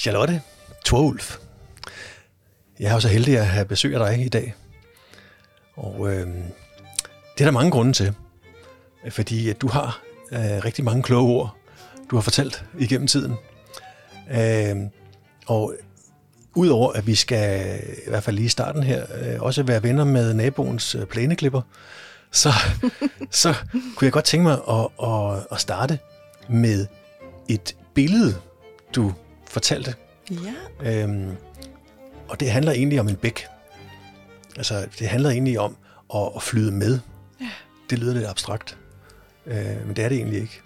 Charlotte Torulf. Jeg er jo så heldig at have besøg af dig i dag. Og øh, det er der mange grunde til. Fordi at du har øh, rigtig mange kloge ord, du har fortalt igennem tiden. Øh, og udover at vi skal, i hvert fald lige i starten her, øh, også være venner med naboens øh, plæneklipper, så, så kunne jeg godt tænke mig at, at, at starte med et billede, du fortalte. Ja. Øhm, og det handler egentlig om en bæk. Altså, det handler egentlig om at, at flyde med. Ja. Det lyder lidt abstrakt, øh, men det er det egentlig ikke.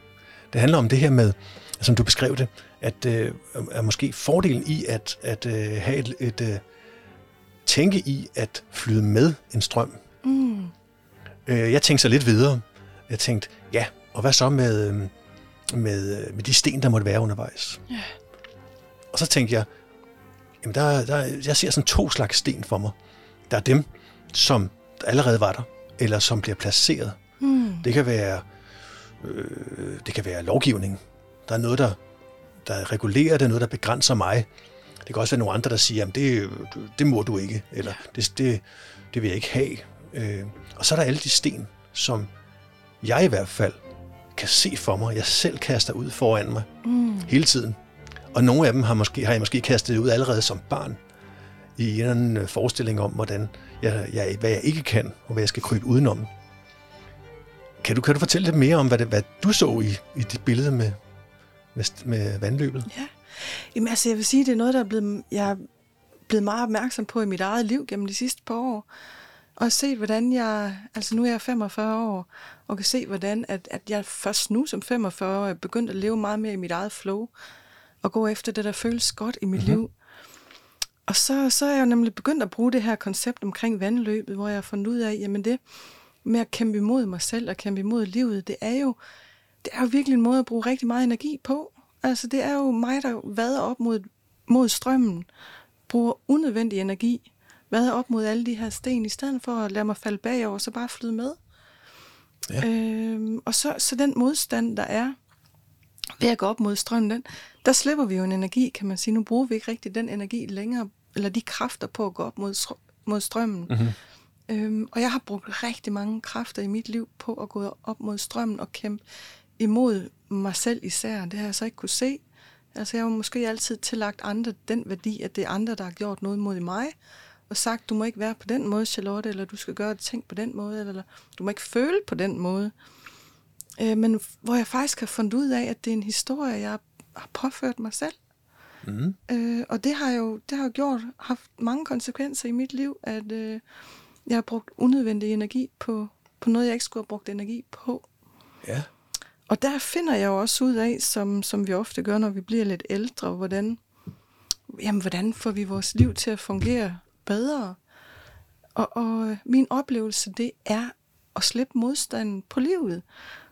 Det handler om det her med, som du beskrev det, at øh, er måske fordelen i at, at øh, have et, et øh, tænke i at flyde med en strøm. Mm. Øh, jeg tænkte så lidt videre. Jeg tænkte, ja, og hvad så med, øh, med, med de sten, der måtte være undervejs? Ja. Og så tænkte jeg, jamen der, der, jeg ser sådan to slags sten for mig. Der er dem, som allerede var der, eller som bliver placeret. Mm. Det kan være, øh, det kan være lovgivning. Der er noget, der, der regulerer det, noget, der begrænser mig. Det kan også være nogle andre, der siger, at det, det må du ikke, eller det, det, det vil jeg ikke have. Øh, og så er der alle de sten, som jeg i hvert fald kan se for mig, jeg selv kaster ud foran mig Mm. hele tiden. Og nogle af dem har, måske, har jeg måske kastet ud allerede som barn i en eller anden øh, forestilling om, hvordan jeg, jeg, hvad jeg ikke kan, og hvad jeg skal krybe udenom. Kan du, kan du fortælle lidt mere om, hvad, det, hvad du så i, i dit billede med, med, med vandløbet? Ja. Jamen altså, jeg vil sige, det er noget, der er blevet, jeg er blevet meget opmærksom på i mit eget liv gennem de sidste par år. Og set, hvordan jeg, altså nu er jeg 45 år, og kan se, hvordan at, at jeg først nu som 45 år er begyndt at leve meget mere i mit eget flow, og gå efter det, der føles godt i mit mm-hmm. liv. Og så, så er jeg jo nemlig begyndt at bruge det her koncept omkring vandløbet, hvor jeg har fundet ud af, jamen det med at kæmpe imod mig selv og kæmpe imod livet, det er jo, det er jo virkelig en måde at bruge rigtig meget energi på. Altså det er jo mig, der vader op mod, mod strømmen, bruger unødvendig energi, vader op mod alle de her sten, i stedet for at lade mig falde bagover, så bare flyde med. Ja. Øhm, og så, så den modstand, der er ved at gå op mod strømmen, den, der slipper vi jo en energi, kan man sige. Nu bruger vi ikke rigtig den energi længere, eller de kræfter på at gå op mod, mod strømmen. Mm-hmm. Øhm, og jeg har brugt rigtig mange kræfter i mit liv på at gå op mod strømmen og kæmpe imod mig selv især. Det har jeg så ikke kunne se. Altså jeg har måske altid tillagt andre den værdi, at det er andre, der har gjort noget mod mig, og sagt, du må ikke være på den måde, Charlotte, eller du skal gøre ting på den måde, eller du må ikke føle på den måde. Øh, men hvor jeg faktisk har fundet ud af, at det er en historie, jeg har påført mig selv. Mm. Øh, og det har jo det har jo gjort, haft mange konsekvenser i mit liv, at øh, jeg har brugt unødvendig energi på, på noget, jeg ikke skulle have brugt energi på. Ja. Og der finder jeg jo også ud af, som, som vi ofte gør, når vi bliver lidt ældre, hvordan, jamen, hvordan får vi vores liv til at fungere bedre. Og, og min oplevelse, det er at slippe modstanden på livet.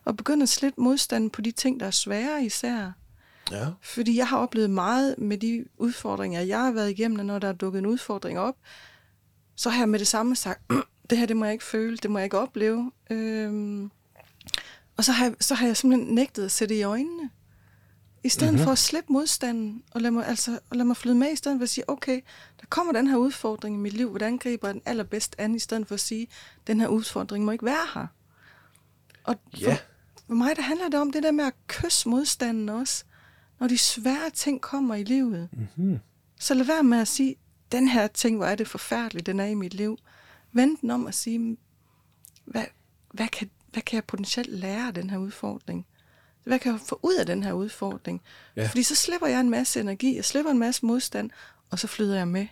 Og begynde at slippe modstanden på de ting, der er svære især. Ja. Fordi jeg har oplevet meget med de udfordringer, jeg har været igennem, og når der er dukket en udfordring op, så har jeg med det samme sagt, det her, det må jeg ikke føle, det må jeg ikke opleve. Øhm, og så har, jeg, så har jeg simpelthen nægtet at sætte i øjnene. I stedet mm-hmm. for at slippe modstanden, og lade, mig, altså, og lade mig flyde med, i stedet for at sige, okay, der kommer den her udfordring i mit liv, hvordan griber jeg den allerbedst an, i stedet for at sige, den her udfordring må ikke være her. Og Ja. For, mig, der handler det om det der med at kysse modstanden også, når de svære ting kommer i livet. Mm-hmm. Så lad være med at sige, den her ting, hvor er det forfærdeligt, den er i mit liv. Vend den om og sige, hvad, hvad, kan, hvad kan jeg potentielt lære af den her udfordring? Hvad kan jeg få ud af den her udfordring? Ja. Fordi så slipper jeg en masse energi, jeg slipper en masse modstand, og så flyder jeg med.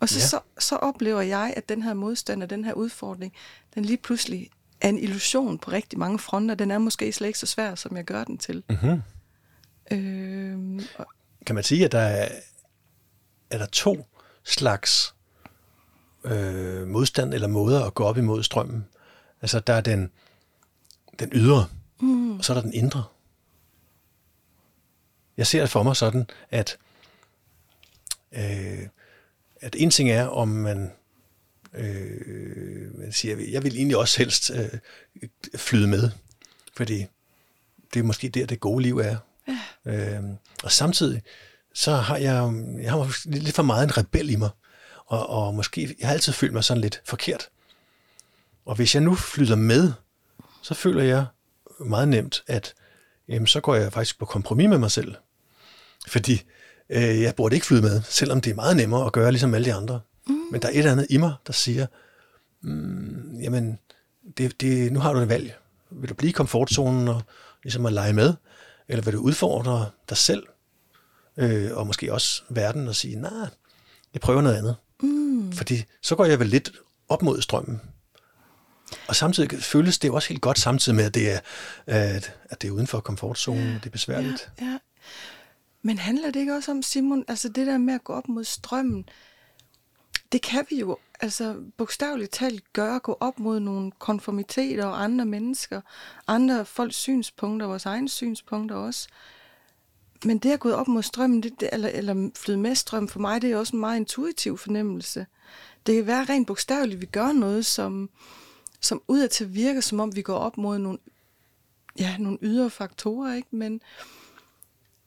Og så, ja. så, så oplever jeg, at den her modstand og den her udfordring, den lige pludselig er en illusion på rigtig mange fronter. Den er måske slet ikke så svær, som jeg gør den til. Mm-hmm. Øhm, og, Kan man sige, at der er, er der to slags øh, modstand eller måder at gå op imod strømmen? Altså, der er den, den ydre, mm, og så er der den indre. Jeg ser det for mig sådan, at, øh, at en ting er, om man, øh, man siger, jeg vil egentlig også helst øh, flyde med, fordi det er måske der, det gode liv er. ja, Øh, og samtidig så har jeg, jeg har lidt for meget en rebel i mig. Og, og måske, jeg har altid følt mig sådan lidt forkert. Og hvis jeg nu flytter med, så føler jeg meget nemt, at jamen, så går jeg faktisk på kompromis med mig selv. Fordi øh, jeg burde ikke flyde med, selvom det er meget nemmere at gøre ligesom alle de andre. Mm. Men der er et eller andet i mig, der siger, mm, jamen, det, det, nu har du et valg. Vil du blive i komfortzonen og ligesom at lege med, eller vil du udfordre dig selv, øh, og måske også verden, og sige, nej, jeg prøver noget andet. Mm. Fordi så går jeg vel lidt op mod strømmen. Og samtidig føles det også helt godt, samtidig med, at det er, at, at det er uden for komfortzonen, ja, det er besværligt. Ja, ja. Men handler det ikke også om, Simon, altså det der med at gå op mod strømmen, det kan vi jo altså bogstaveligt talt gøre, gå op mod nogle konformiteter og andre mennesker, andre folks synspunkter, vores egne synspunkter også. Men det at gå op mod strømmen, det, det, eller, eller flyde med strøm, for mig det er også en meget intuitiv fornemmelse. Det kan være rent bogstaveligt, at vi gør noget, som, som udadtil virker, som om vi går op mod nogle, ja, nogle ydre faktorer, ikke? Men,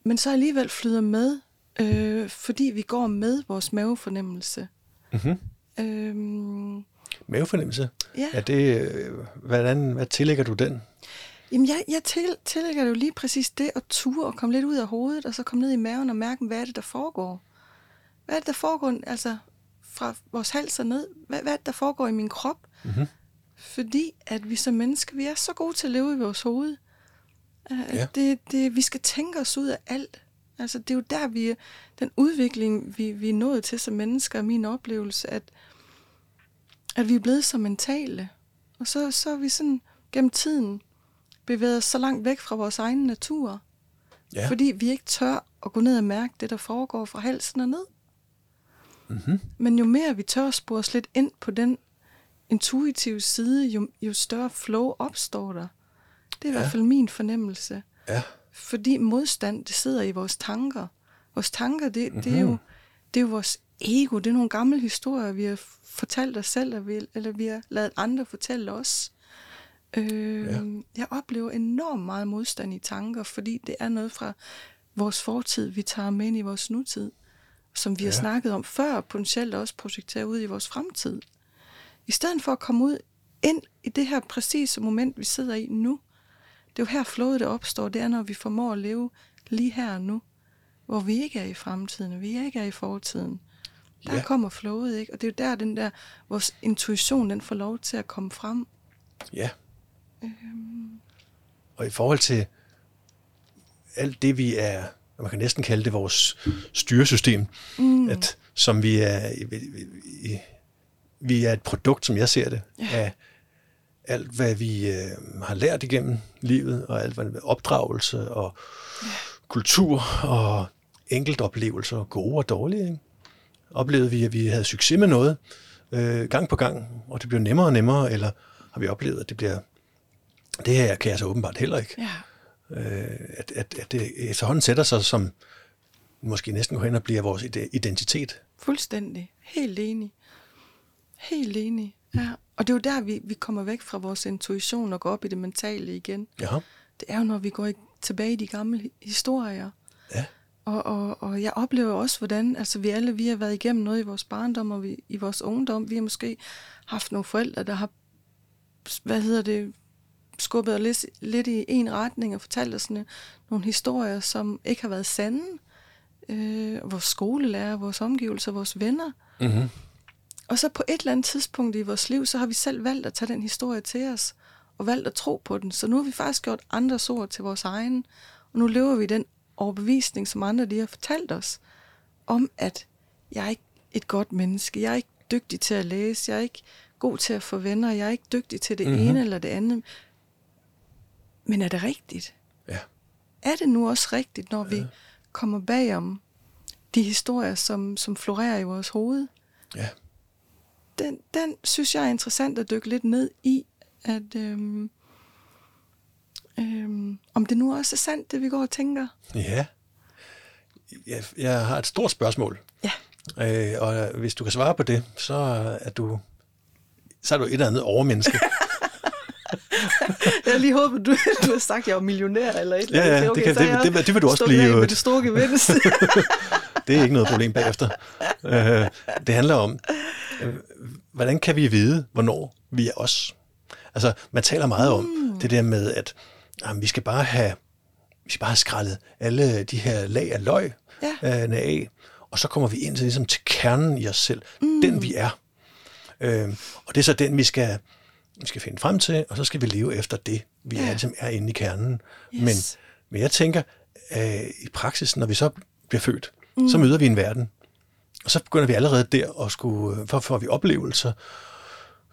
men så alligevel flyder med, øh, fordi vi går med vores mavefornemmelse. Mm-hmm. Øhm, Mavefornemmelse? Ja. Er det, øh, hvordan, hvad tillægger du den? Jamen, jeg, jeg til, tillægger jo lige præcis det at ture og komme lidt ud af hovedet, og så komme ned i maven og mærke, hvad er det, der foregår? Hvad er det, der foregår, altså fra vores hals og ned? Hvad, hvad er det, der foregår i min krop? Mm-hmm. Fordi at vi som mennesker, vi er så gode til at leve i vores hoved. Ja. Det, det, vi skal tænke os ud af alt. Altså, det er jo der, vi den udvikling, vi, vi er nået til som mennesker, er min oplevelse, at, at vi er blevet så mentale. Og så, så er vi sådan gennem tiden bevæget os så langt væk fra vores egen natur. Ja. Fordi vi ikke tør at gå ned og mærke det, der foregår fra halsen og ned. Mm-hmm. Men jo mere vi tør at spore os lidt ind på den intuitive side, jo, jo større flow opstår der. Det er ja. i hvert fald min fornemmelse. Ja. Fordi modstand, det sidder i vores tanker. Vores tanker, det, mm-hmm. det, er, jo, mhm. det er jo vores ego. Det er nogle gamle historier, vi har fortalt os selv, eller vi, eller vi har lavet andre fortælle os. Øh, ja. Jeg oplever enormt meget modstand i tanker, fordi det er noget fra vores fortid, vi tager med ind i vores nutid, som vi ja. har snakket om før, potentielt også projektere ud i vores fremtid. I stedet for at komme ud ind i det her præcise moment, vi sidder i nu, det er jo her flowet det opstår, det er, når vi formår at leve lige her og nu, hvor vi ikke er i fremtiden, og vi ikke er i fortiden. Der ja. kommer flowet, ikke? Og det er jo der, den der, vores intuition, den får lov til at komme frem. Ja. Øhm. Og i forhold til alt det, vi er, man kan næsten kalde det vores styresystem, mm. at, som vi er, vi, vi er et produkt, som jeg ser det, ja. af alt, hvad vi øh, har lært igennem livet, og alt, hvad opdragelse og ja. kultur og enkeltoplevelser, gode og dårlige. Ikke? Oplevede vi, at vi havde succes med noget øh, gang på gang, og det blev nemmere og nemmere, eller har vi oplevet, at det bliver... Det her kan jeg så åbenbart heller ikke. Ja. Øh, at, at, at det efterhånden sætter sig som måske næsten går hen og bliver vores identitet. Fuldstændig. Helt enig. Helt enig. Ja. Og det er jo der, vi, vi kommer væk fra vores intuition og går op i det mentale igen. Ja. Det er jo, når vi går tilbage i de gamle historier. Ja. Og, og, og jeg oplever også, hvordan altså vi alle vi har været igennem noget i vores barndom og vi, i vores ungdom. Vi har måske haft nogle forældre, der har hvad hedder det, skubbet lidt, lidt i en retning og fortalt os sådan, nogle historier, som ikke har været sande. Øh, vores skolelærer, vores omgivelser, vores venner. Mm-hmm. Og så på et eller andet tidspunkt i vores liv, så har vi selv valgt at tage den historie til os, og valgt at tro på den. Så nu har vi faktisk gjort andres ord til vores egen, og nu lever vi den overbevisning, som andre de har fortalt os, om at jeg er ikke et godt menneske, jeg er ikke dygtig til at læse, jeg er ikke god til at få venner, jeg er ikke dygtig til det mm-hmm. ene eller det andet. Men er det rigtigt? Ja. Er det nu også rigtigt, når ja. vi kommer bagom de historier, som, som florerer i vores hoved? Ja den, den synes jeg er interessant at dykke lidt ned i, at øhm, øhm, om det nu også er sandt, det vi går og tænker. Ja. Jeg, jeg har et stort spørgsmål. Ja. Øh, og hvis du kan svare på det, så er du, så er du et eller andet overmenneske. jeg lige håbet, du, du har sagt, at jeg var millionær eller et eller Ja, andet. ja, Okay, det, kan, er det, det, det vil du også blive. Med det store gevinst. Det er ikke noget problem bagefter. Øh, det handler om, øh, hvordan kan vi vide, hvornår vi er os? Altså, man taler meget om Mm. det der med, at jamen, vi skal bare have vi skal bare have skrællet alle de her lag af løg Ja. øh, af, og så kommer vi ind til, ligesom, til kernen i os selv. Mm. Den vi er. Øh, og det er så den, vi skal, vi skal finde frem til, og så skal vi leve efter det, vi Ja. er, ligesom er inde i kernen. Yes. Men, men jeg tænker, øh, i praksis, når vi så bliver født, mm. så møder vi en verden. Og så begynder vi allerede der at skulle, øh, for får vi oplevelser,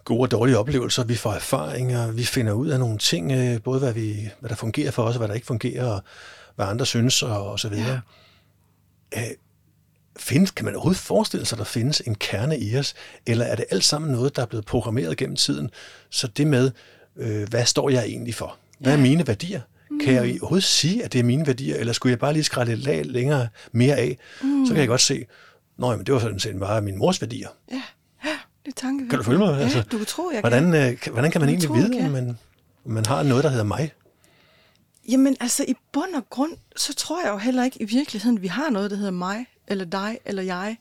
gode og dårlige oplevelser, vi får erfaringer, vi finder ud af nogle ting, øh, både hvad, vi, hvad der fungerer for os, og hvad der ikke fungerer, og hvad andre synes, og, og så videre. Ja. Findes, kan man overhovedet forestille sig, at der findes en kerne i os, eller er det alt sammen noget, der er blevet programmeret gennem tiden? Så det med, øh, hvad står jeg egentlig for? Hvad er mine værdier? Mm. Kan jeg overhovedet sige, at det er mine værdier, eller skulle jeg bare lige skrælle et lag længere mere af? Mm. Så kan jeg godt se, Nå, men det var sådan set bare mine mors værdier. ja, ja, det er tankevækkende. Kan du følge mig? Ja, Altså, du kan tro, jeg Hvordan, kan. øh, hvordan kan man Jeg egentlig tror, vide, om man, om man har noget, der hedder mig? Jamen, altså i bund og grund, så tror jeg jo heller ikke i virkeligheden, vi har noget, der hedder mig, eller dig, eller jeg.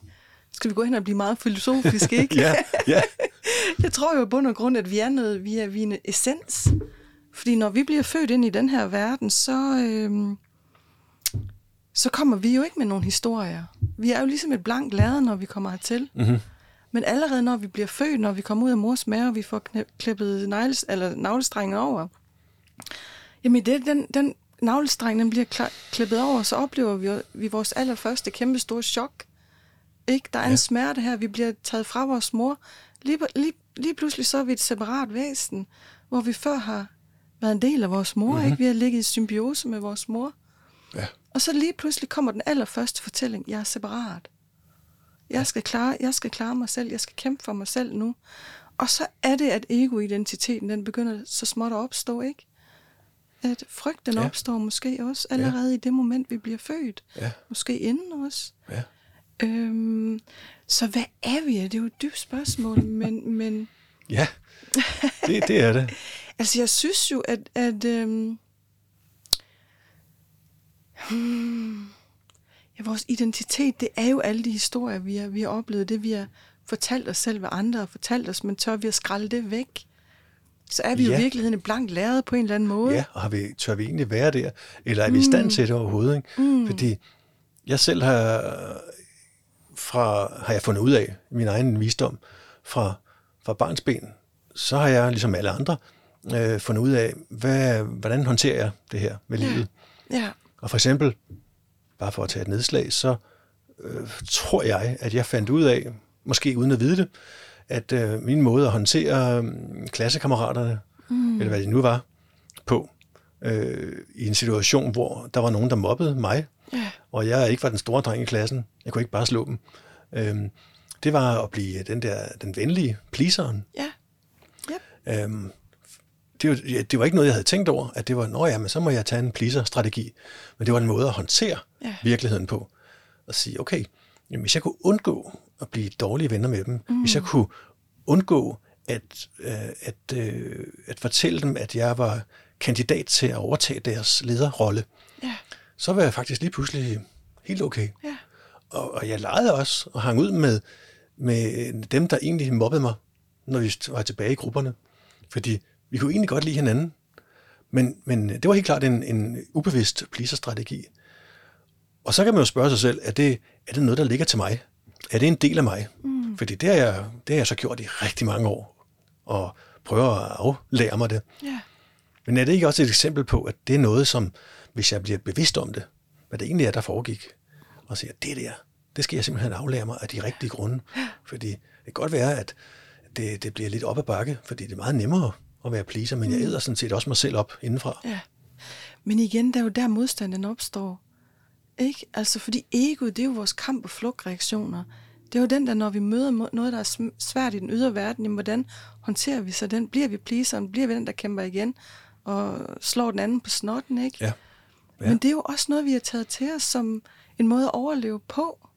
Skal vi gå hen og blive meget filosofiske, ikke? Ja, ja. Jeg tror jo i bund og grund, at vi er noget, vi er, vi er en essens. Fordi når vi bliver født ind i den her verden, så, øhm, så kommer vi jo ikke med nogen historier. Vi er jo ligesom et blankt lade, når vi kommer hertil. Mm-hmm. Men allerede når vi bliver født, når vi kommer ud af mors mave, og vi får knæ- klippet negles, eller navlestrengen over, jamen det, den, den navlestreng, den bliver kla- klippet over, så oplever vi, vi vores allerførste kæmpe store chok. Ikke? Der er. Ja. en smerte her, vi bliver taget fra vores mor. Lige, lige, lige pludselig så er vi et separat væsen, hvor vi før har været en del af vores mor, mm-hmm. ikke? Vi har ligget i symbiose med vores mor. Ja. Og så lige pludselig kommer den allerførste fortælling, jeg er separat. Jeg skal, klare, jeg skal klare mig selv, jeg skal kæmpe for mig selv nu. Og så er det, at ego-identiteten, den begynder så småt at opstå, ikke? At frygten Ja. opstår måske også allerede ja. i det moment, vi bliver født. Ja. Måske inden også. Ja. Øhm, så hvad er vi? Det er jo et dybt spørgsmål, men, men Ja, det, det er det. altså jeg synes jo, at, at øhm, hmm, ja, vores identitet, det er jo alle de historier, vi har, vi har oplevet, det vi har fortalt os selv, hvad andre har fortalt os, men tør vi at skralde det væk? Så er vi ja. jo Ja. i virkeligheden blankt læret på en eller anden måde. Ja, og har vi, tør vi egentlig være der? Eller er vi i stand til det overhovedet? Ikke? Mm. Fordi jeg selv har, fra, har jeg fundet ud af, min egen visdom, fra, fra barns ben, så har jeg, ligesom alle andre, øh, fundet ud af, hvad, hvordan håndterer jeg det her med Ja. livet. Ja, Og for eksempel, bare for at tage et nedslag, så øh, tror jeg, at jeg fandt ud af, måske uden at vide det, at øh, min måde at håndtere øh, klassekammeraterne, mm. eller hvad det nu var, på, øh, i en situation, hvor der var nogen, der mobbede mig, ja, og jeg ikke var den store dreng i klassen. Jeg kunne ikke bare slå dem. Øh, det var at blive den der, den venlige pleaseren. ja, Øhm, det, var, ja, det var ikke noget, jeg havde tænkt over, at det var, nå ja, men så må jeg tage en pleaser-strategi. Men det var en måde at håndtere Ja. virkeligheden på. Og sige, okay, jamen, hvis jeg kunne undgå at blive dårlige venner med dem, mm. hvis jeg kunne undgå at, øh, at, øh, at fortælle dem, at jeg var kandidat til at overtage deres lederrolle, ja, så var jeg faktisk lige pludselig helt okay. ja, Og, og jeg legede også og hang ud med, med dem, der egentlig mobbede mig, når vi var tilbage i grupperne. Fordi vi kunne egentlig godt lide hinanden. Men, men det var helt klart en, en ubevidst pleaser-strategi. Og så kan man jo spørge sig selv, er det, er det noget, der ligger til mig? Er det en del af mig? Mm. Fordi det har, jeg, det har jeg så gjort i rigtig mange år. Og prøver at aflære mig det. ja, Men er det ikke også et eksempel på, at det er noget, som, hvis jeg bliver bevidst om det, hvad det egentlig er, der foregik, og siger, det der, det skal jeg simpelthen aflære mig af de rigtige grunde. Fordi det kan godt være, at det, det bliver lidt op ad bakke, fordi det er meget nemmere at være pleaser, men jeg æder sådan set også mig selv op indenfra. ja. Men igen, der er jo der modstanden opstår. Ikke? Altså, fordi ego, det er jo vores kamp- og flugtreaktioner. Det er jo den der, når vi møder noget, der er svært i den ydre verden, jamen, hvordan håndterer vi så den? Bliver vi pleaseren? Bliver vi den, der kæmper igen? Og slår den anden på snotten, ikke? Ja. Ja. Men det er jo også noget, vi har taget til os som en måde at overleve på.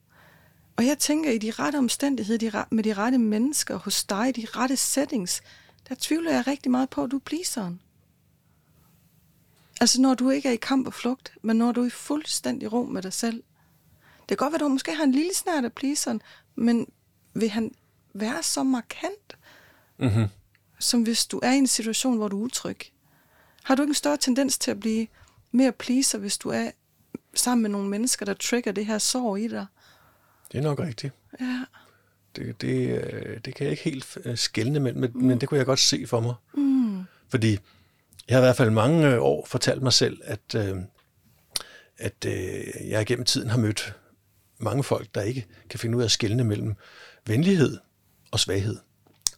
Og jeg tænker, i de rette omstændigheder, de, med de rette mennesker hos dig, de rette settings, der tvivler jeg rigtig meget på, at du er pleaseren. Altså når du ikke er i kamp og flugt, men når du er i fuldstændig ro med dig selv. Det kan godt være, at du måske har en lille snært af pleaseren, men vil han være så markant, Mm-hmm. som hvis du er i en situation, hvor du er utryg? Har du ikke en større tendens til at blive mere pleaser, hvis du er sammen med nogle mennesker, der trigger det her sorg i dig? Det er nok rigtigt. Ja. Det, det, øh, det kan jeg ikke helt øh, skælne mellem, men, mm. men det kunne jeg godt se for mig. Mm. Fordi jeg har i hvert fald mange øh, år fortalt mig selv, at, øh, at øh, jeg gennem tiden har mødt mange folk, der ikke kan finde ud af at skelne mellem venlighed og svaghed.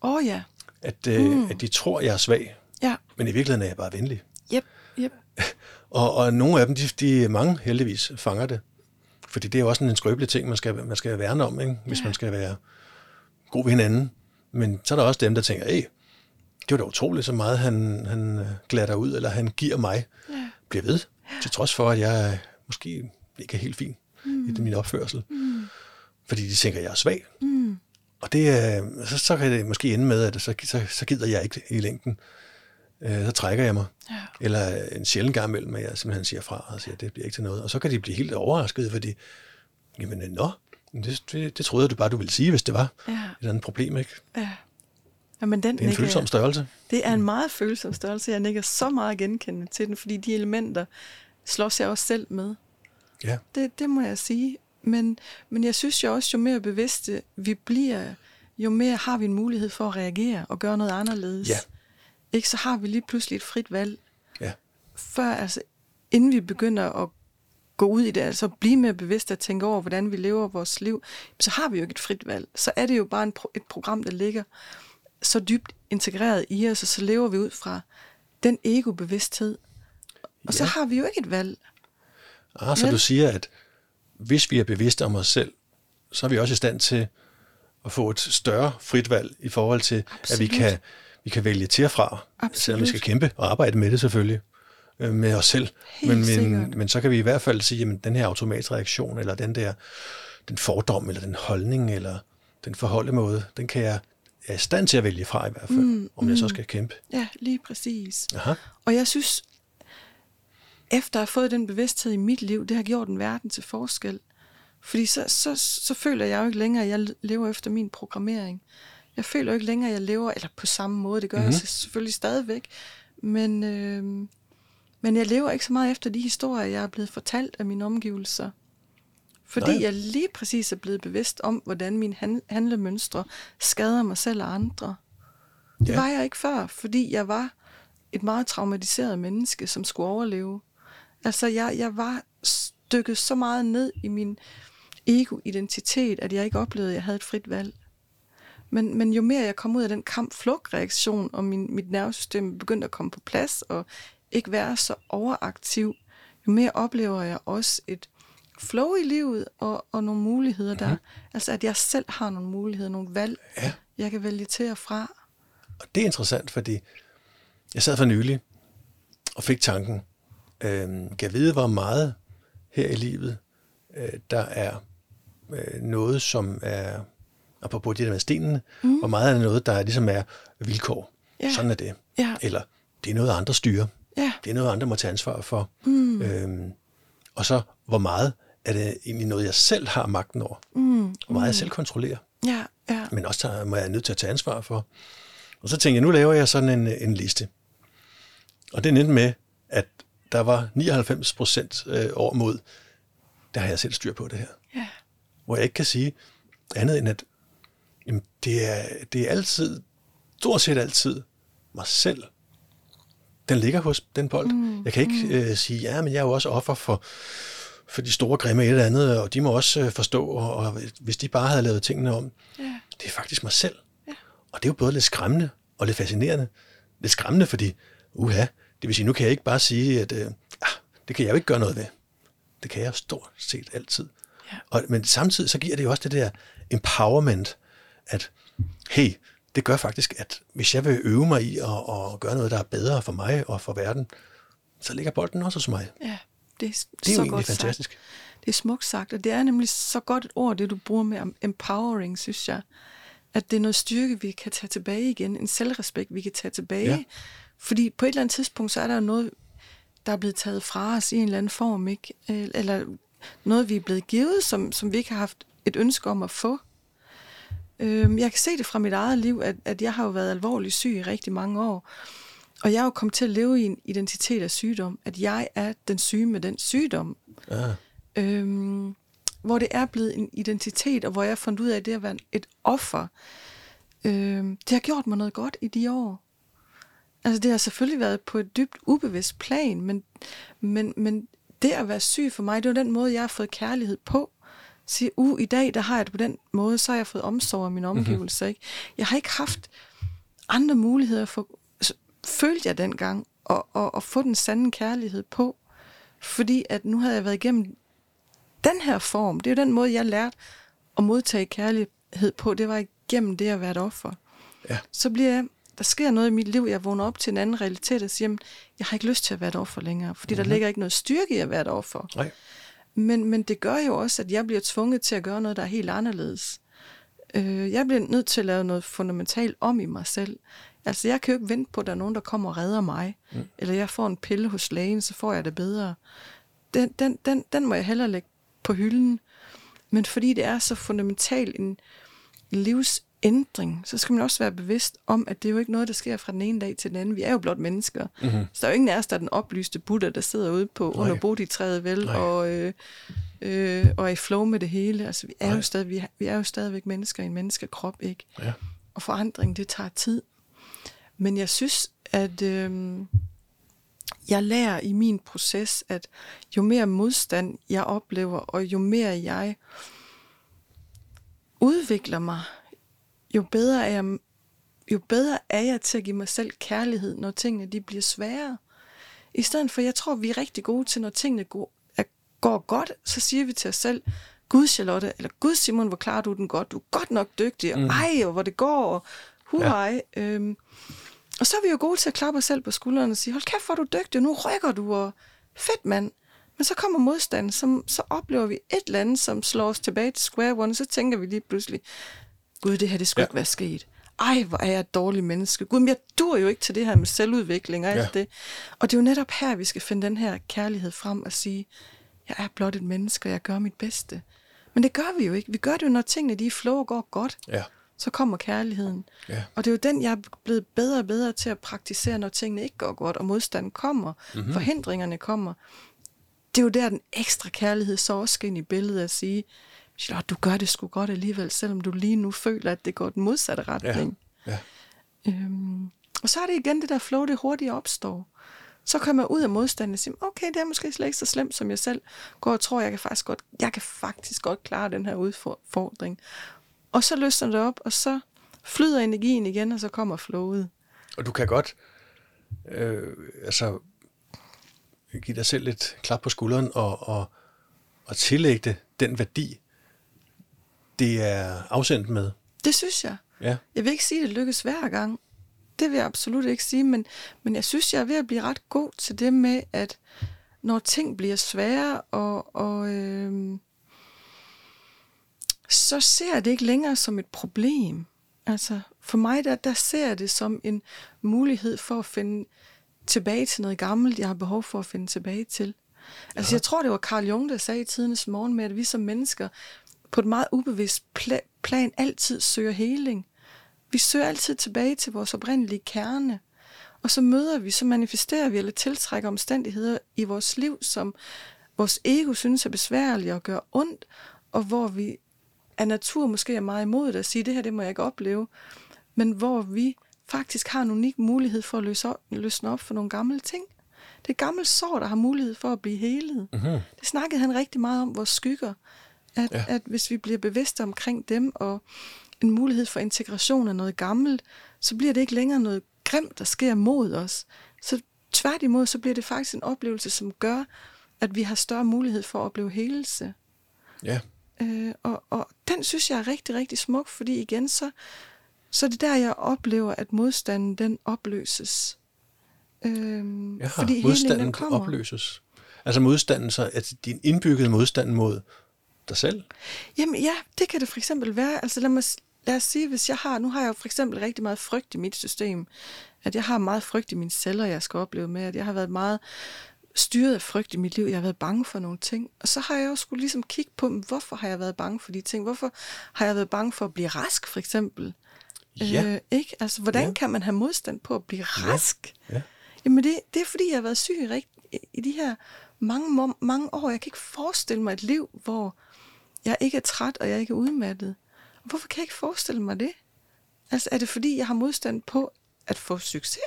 Åh oh, ja. At, øh, mm. at de tror, jeg er svag, Ja. men i virkeligheden er jeg bare venlig. Yep. Yep. Og, og nogle af dem, de, de mange heldigvis fanger det. Fordi det er jo også en skrøbelig ting, man skal, man skal værne om, ikke? hvis Ja. man skal være god ved hinanden. Men så er der også dem, der tænker, hey, det var da utroligt, så meget han, han øh, glatter ud, eller han giver mig. Ja. Bliver ved, til trods for, at jeg øh, måske ikke er helt fin mm. i min opførsel. Mm. Fordi de tænker, at jeg er svag. Mm. Og det, øh, så, så kan det måske ende med, at så, så, så gider jeg ikke i længden. Øh, så trækker jeg mig. Ja. Eller en sjældent gang imellem, at jeg simpelthen siger fra og siger, at det bliver ikke til noget. Og så kan de blive helt overrasket, fordi, jamen, nå, det, det, det troede jeg du bare, du ville sige, hvis det var Ja. et eller andet problem, ikke? Ja. Jamen, den Det er en nikker følsom størrelse. Det er en meget følsom størrelse. Jeg nikker så meget genkendende til den, fordi de elementer slås jeg også selv med. Ja, Det, det må jeg sige. Men, men jeg synes jo også, jo mere bevidste vi bliver, jo mere har vi en mulighed for at reagere og gøre noget anderledes. Ja. Ikke, så har vi lige pludselig et frit valg. ja, Før, altså, inden vi begynder at gå ud i det, altså blive mere bevidste og tænke over, hvordan vi lever vores liv, så har vi jo ikke et frit valg. Så er det jo bare en, pro- et program, der ligger så dybt integreret i os, og så lever vi ud fra den ego-bevidsthed. Og så Ja. har vi jo ikke et valg. Ah, så Vel? du siger, at hvis vi er bevidste om os selv, så er vi også i stand til at få et større frit valg i forhold til, at vi Absolut. kan, vi kan vælge til og fra, Absolut. selvom vi skal kæmpe og arbejde med det selvfølgelig, øh, med os selv. Men, men, men så kan vi i hvert fald sige, at den her automatreaktion, eller den der den fordom, eller den holdning, eller den forholdemåde, den kan jeg, er i stand til at vælge fra i hvert fald, mm, om jeg så skal kæmpe. Ja, lige præcis. Aha. Og jeg synes, efter at have fået den bevidsthed i mit liv, det har gjort en verden til forskel. Fordi så, så, så føler jeg jo ikke længere, at jeg lever efter min programmering. Jeg føler jo ikke længere, at jeg lever, eller på samme måde, det gør mm-hmm. jeg selvfølgelig stadigvæk. Men, øh, men jeg lever ikke så meget efter de historier, jeg er blevet fortalt af mine omgivelser. Fordi Nej. jeg lige præcis er blevet bevidst om, hvordan mine han- handlemønstre skader mig selv og andre. Det Ja. var jeg ikke før, fordi jeg var et meget traumatiseret menneske, som skulle overleve. Altså, jeg, jeg var stykket så meget ned i min ego-identitet, at jeg ikke oplevede, at jeg havde et frit valg. Men, men jo mere jeg kom ud af den kamp-flugt-reaktion, og min, mit nervesystem begyndte at komme på plads, og ikke være så overaktiv, jo mere oplever jeg også et flow i livet, og, og nogle muligheder der. Altså, at jeg selv har nogle muligheder, nogle valg, Ja. jeg kan vælge til og fra. Og det er interessant, fordi jeg sad for nylig og fik tanken, øh, kan jeg vide, hvor meget her i livet, øh, der er øh, noget, som er, apropos det der med stenene, mm. hvor meget er noget, der ligesom er vilkår. Ja. Sådan er det. Ja. Eller det er noget, andre styrer. Ja. Det er noget, andre må tage ansvar for. Mm. Øhm, og så, hvor meget er det egentlig noget, jeg selv har magten over? Mm. Hvor meget jeg selv kontrollerer Ja, ja. men også tager, må jeg er nødt til at tage ansvar for. Og så tænkte jeg, nu laver jeg sådan en, en liste. Og det endte med, at der var 99 procent øh, over mod, der har jeg selv styr på det her. Ja. Hvor jeg ikke kan sige andet end, at jamen, det, er, det er altid, stort set altid, mig selv. Den ligger hos den bold. Mm, jeg kan ikke øh, sige, ja, men jeg er jo også offer for, for de store grimme et eller andet, og de må også øh, forstå, og, og hvis de bare havde lavet tingene om, Ja. det er faktisk mig selv. Ja. Og det er jo både lidt skræmmende og lidt fascinerende. Lidt skræmmende, fordi, uha, det vil sige, nu kan jeg ikke bare sige, at øh, ah, det kan jeg jo ikke gøre noget ved. Det kan jeg stort set altid. Ja. Og, men samtidig så giver det jo også det der empowerment, at hey, det gør faktisk, at hvis jeg vil øve mig i at, at gøre noget, der er bedre for mig og for verden, så ligger bolden også hos mig. Ja, det er, Det er jo så egentlig godt fantastisk. Sagt. Det er smukt sagt, og det er nemlig så godt et ord, det du bruger med empowering, synes jeg. At det er noget styrke, vi kan tage tilbage igen. En selvrespekt, vi kan tage tilbage. Ja. Fordi på et eller andet tidspunkt, så er der jo noget, der er blevet taget fra os i en eller anden form, ikke? Eller noget, vi er blevet givet, som, som vi ikke har haft et ønske om at få. Øhm, jeg kan se det fra mit eget liv, at, at jeg har jo været alvorligt syg i rigtig mange år. Og jeg er jo kommet til at leve i en identitet af sygdom. At jeg er den syge med den sygdom. Ja. Øhm, hvor det er blevet en identitet, og hvor jeg har fundet ud af, at det at være et offer, øhm, det har gjort mig noget godt i de år. Altså det har selvfølgelig været på et dybt ubevidst plan, men, men, men det at være syg for mig, det var den måde, jeg har fået kærlighed på. Sige, uh, i dag, der har jeg det på den måde, så har jeg fået omsorg af mine mhm. omgivelser. Mm-hmm. Ikke? Jeg har ikke haft andre muligheder for, følte jeg dengang, at, at, at få den sande kærlighed på. Fordi at nu havde jeg været igennem den her form. Det er jo den måde, jeg lærte at modtage kærlighed på. Det var igennem det at være et offer. Ja. Så bliver jeg, der sker noget i mit liv, jeg vågner op til en anden realitet og siger, jeg har ikke lyst til at være et offer længere, fordi mm-hmm. der ligger ikke noget styrke i at være et offer. Nej. Men, men det gør jo også, at jeg bliver tvunget til at gøre noget, der er helt anderledes. Øh, jeg bliver nødt til at lave noget fundamentalt om i mig selv. Altså, jeg kan jo ikke vente på, at der er nogen, der kommer og redder mig. Mm. Eller jeg får en pille hos lægen, så får jeg det bedre. Den, den, den, den må jeg hellere lægge på hylden. Men fordi det er så fundamentalt en livsændring, så skal man også være bevidst om, at det er jo ikke noget, der sker fra den ene dag til den anden. Vi er jo blot mennesker. Mm-hmm. Så der er jo ingen af os, der er den oplyste Buddha, der sidder ude på Nej. under bodhitræet vel, og, øh, øh, og er i flow med det hele. Altså, vi er, jo stadig, vi, vi er jo stadigvæk mennesker i en menneskekrop, ikke? Ja. Og forandring, det tager tid. Men jeg synes, at øh, jeg lærer i min proces, at jo mere modstand jeg oplever, og jo mere jeg udvikler mig, jo bedre er jeg, jo bedre er jeg til at give mig selv kærlighed, når tingene de bliver svære. I stedet for, jeg tror, vi er rigtig gode til, når tingene går, er, går godt, så siger vi til os selv, Gud Charlotte, eller Gud Simon, hvor klarer du den godt? Du er godt nok dygtig, og mm. ej, og hvor det går, og huaj. Ja. Øhm, og så er vi jo gode til at klappe os selv på skuldrene og sige, hold kæft, hvor er du dygtig, og nu rykker du, og fedt mand. Men så kommer modstanden, så, så oplever vi et eller andet, som slår os tilbage til square one, og så tænker vi lige pludselig, gud, det her, det skulle ja. ikke være sket. Ej, hvor er jeg et dårligt menneske. Gud, men jeg dur jo ikke til det her med selvudvikling og alt ja. det. Og det er jo netop her, vi skal finde den her kærlighed frem og sige, jeg er blot et menneske, og jeg gør mit bedste. Men det gør vi jo ikke. Vi gør det jo, når tingene de flow og går godt. Ja så kommer kærligheden. Ja. Og det er jo den, jeg er blevet bedre og bedre til at praktisere, når tingene ikke går godt, og modstanden kommer, mm-hmm. forhindringerne kommer. Det er jo der, den ekstra kærlighed så også skal ind i billedet at sige, Charlotte, du gør det sgu godt alligevel, selvom du lige nu føler, at det går den modsatte retning. Ja. Ja. Øhm, og så er det igen det der flow, det hurtigt opstår. Så kommer jeg ud af modstanden og siger, okay, det er måske slet ikke så slemt, som jeg selv går og tror, jeg kan faktisk godt, jeg kan faktisk godt klare den her udfordring. Og så løsner det op, og så flyder energien igen, og så kommer flowet. Og du kan godt øh, altså, give dig selv lidt klap på skulderen og, og, og tillægge det den værdi, det er afsendt med. Det synes jeg. Ja. Jeg vil ikke sige, at det lykkes hver gang. Det vil jeg absolut ikke sige, men, men jeg synes, jeg er ved at blive ret god til det med, at når ting bliver svære, og, og øh, så ser jeg det ikke længere som et problem. Altså, for mig, der, der ser jeg det som en mulighed for at finde tilbage til noget gammelt, jeg har behov for at finde tilbage til. Altså, ja. jeg tror, det var Carl Jung, der sagde i tidens morgen med, at vi som mennesker på et meget ubevidst plan altid søger heling. Vi søger altid tilbage til vores oprindelige kerne. Og så møder vi, så manifesterer vi eller tiltrækker omstændigheder i vores liv, som vores ego synes er besværlige og gør ondt, og hvor vi af natur måske er meget imod det at sige, det her det må jeg ikke opleve, men hvor vi faktisk har en unik mulighed for at løse op, løsne op for nogle gamle ting. Det er gammelt sår, der har mulighed for at blive helet. Mm-hmm. Det snakkede han rigtig meget om, vores skygger. At, ja. at hvis vi bliver bevidste omkring dem, og en mulighed for integration af noget gammelt, så bliver det ikke længere noget grimt, der sker mod os. Så tværtimod, så bliver det faktisk en oplevelse, som gør, at vi har større mulighed for at opleve helelse. Ja. Øh, og, og den synes jeg er rigtig, rigtig smuk, fordi igen, så, så er det der, jeg oplever, at modstanden, den opløses. Øh, Jaha, fordi modstanden den kommer. opløses? Altså modstanden, så at din indbyggede modstand mod dig selv? Jamen ja, det kan det for eksempel være. Altså lad, mig, lad os sige, hvis jeg har, nu har jeg jo for eksempel rigtig meget frygt i mit system, at jeg har meget frygt i mine celler, jeg skal opleve med, at jeg har været meget styret af frygt i mit liv. Jeg har været bange for nogle ting. Og så har jeg også skulle ligesom kigge på, hvorfor har jeg været bange for de ting? Hvorfor har jeg været bange for at blive rask, for eksempel? Ja. Øh, ikke? Altså, hvordan Ja. ja. kan man have modstand på at blive rask? Ja. Jamen, det, det er fordi, jeg har været syg i, i de her mange, mange år. Jeg kan ikke forestille mig et liv, hvor jeg ikke er træt, og jeg ikke er udmattet. Hvorfor kan jeg ikke forestille mig det? Altså, er det fordi, jeg har modstand på at få succes?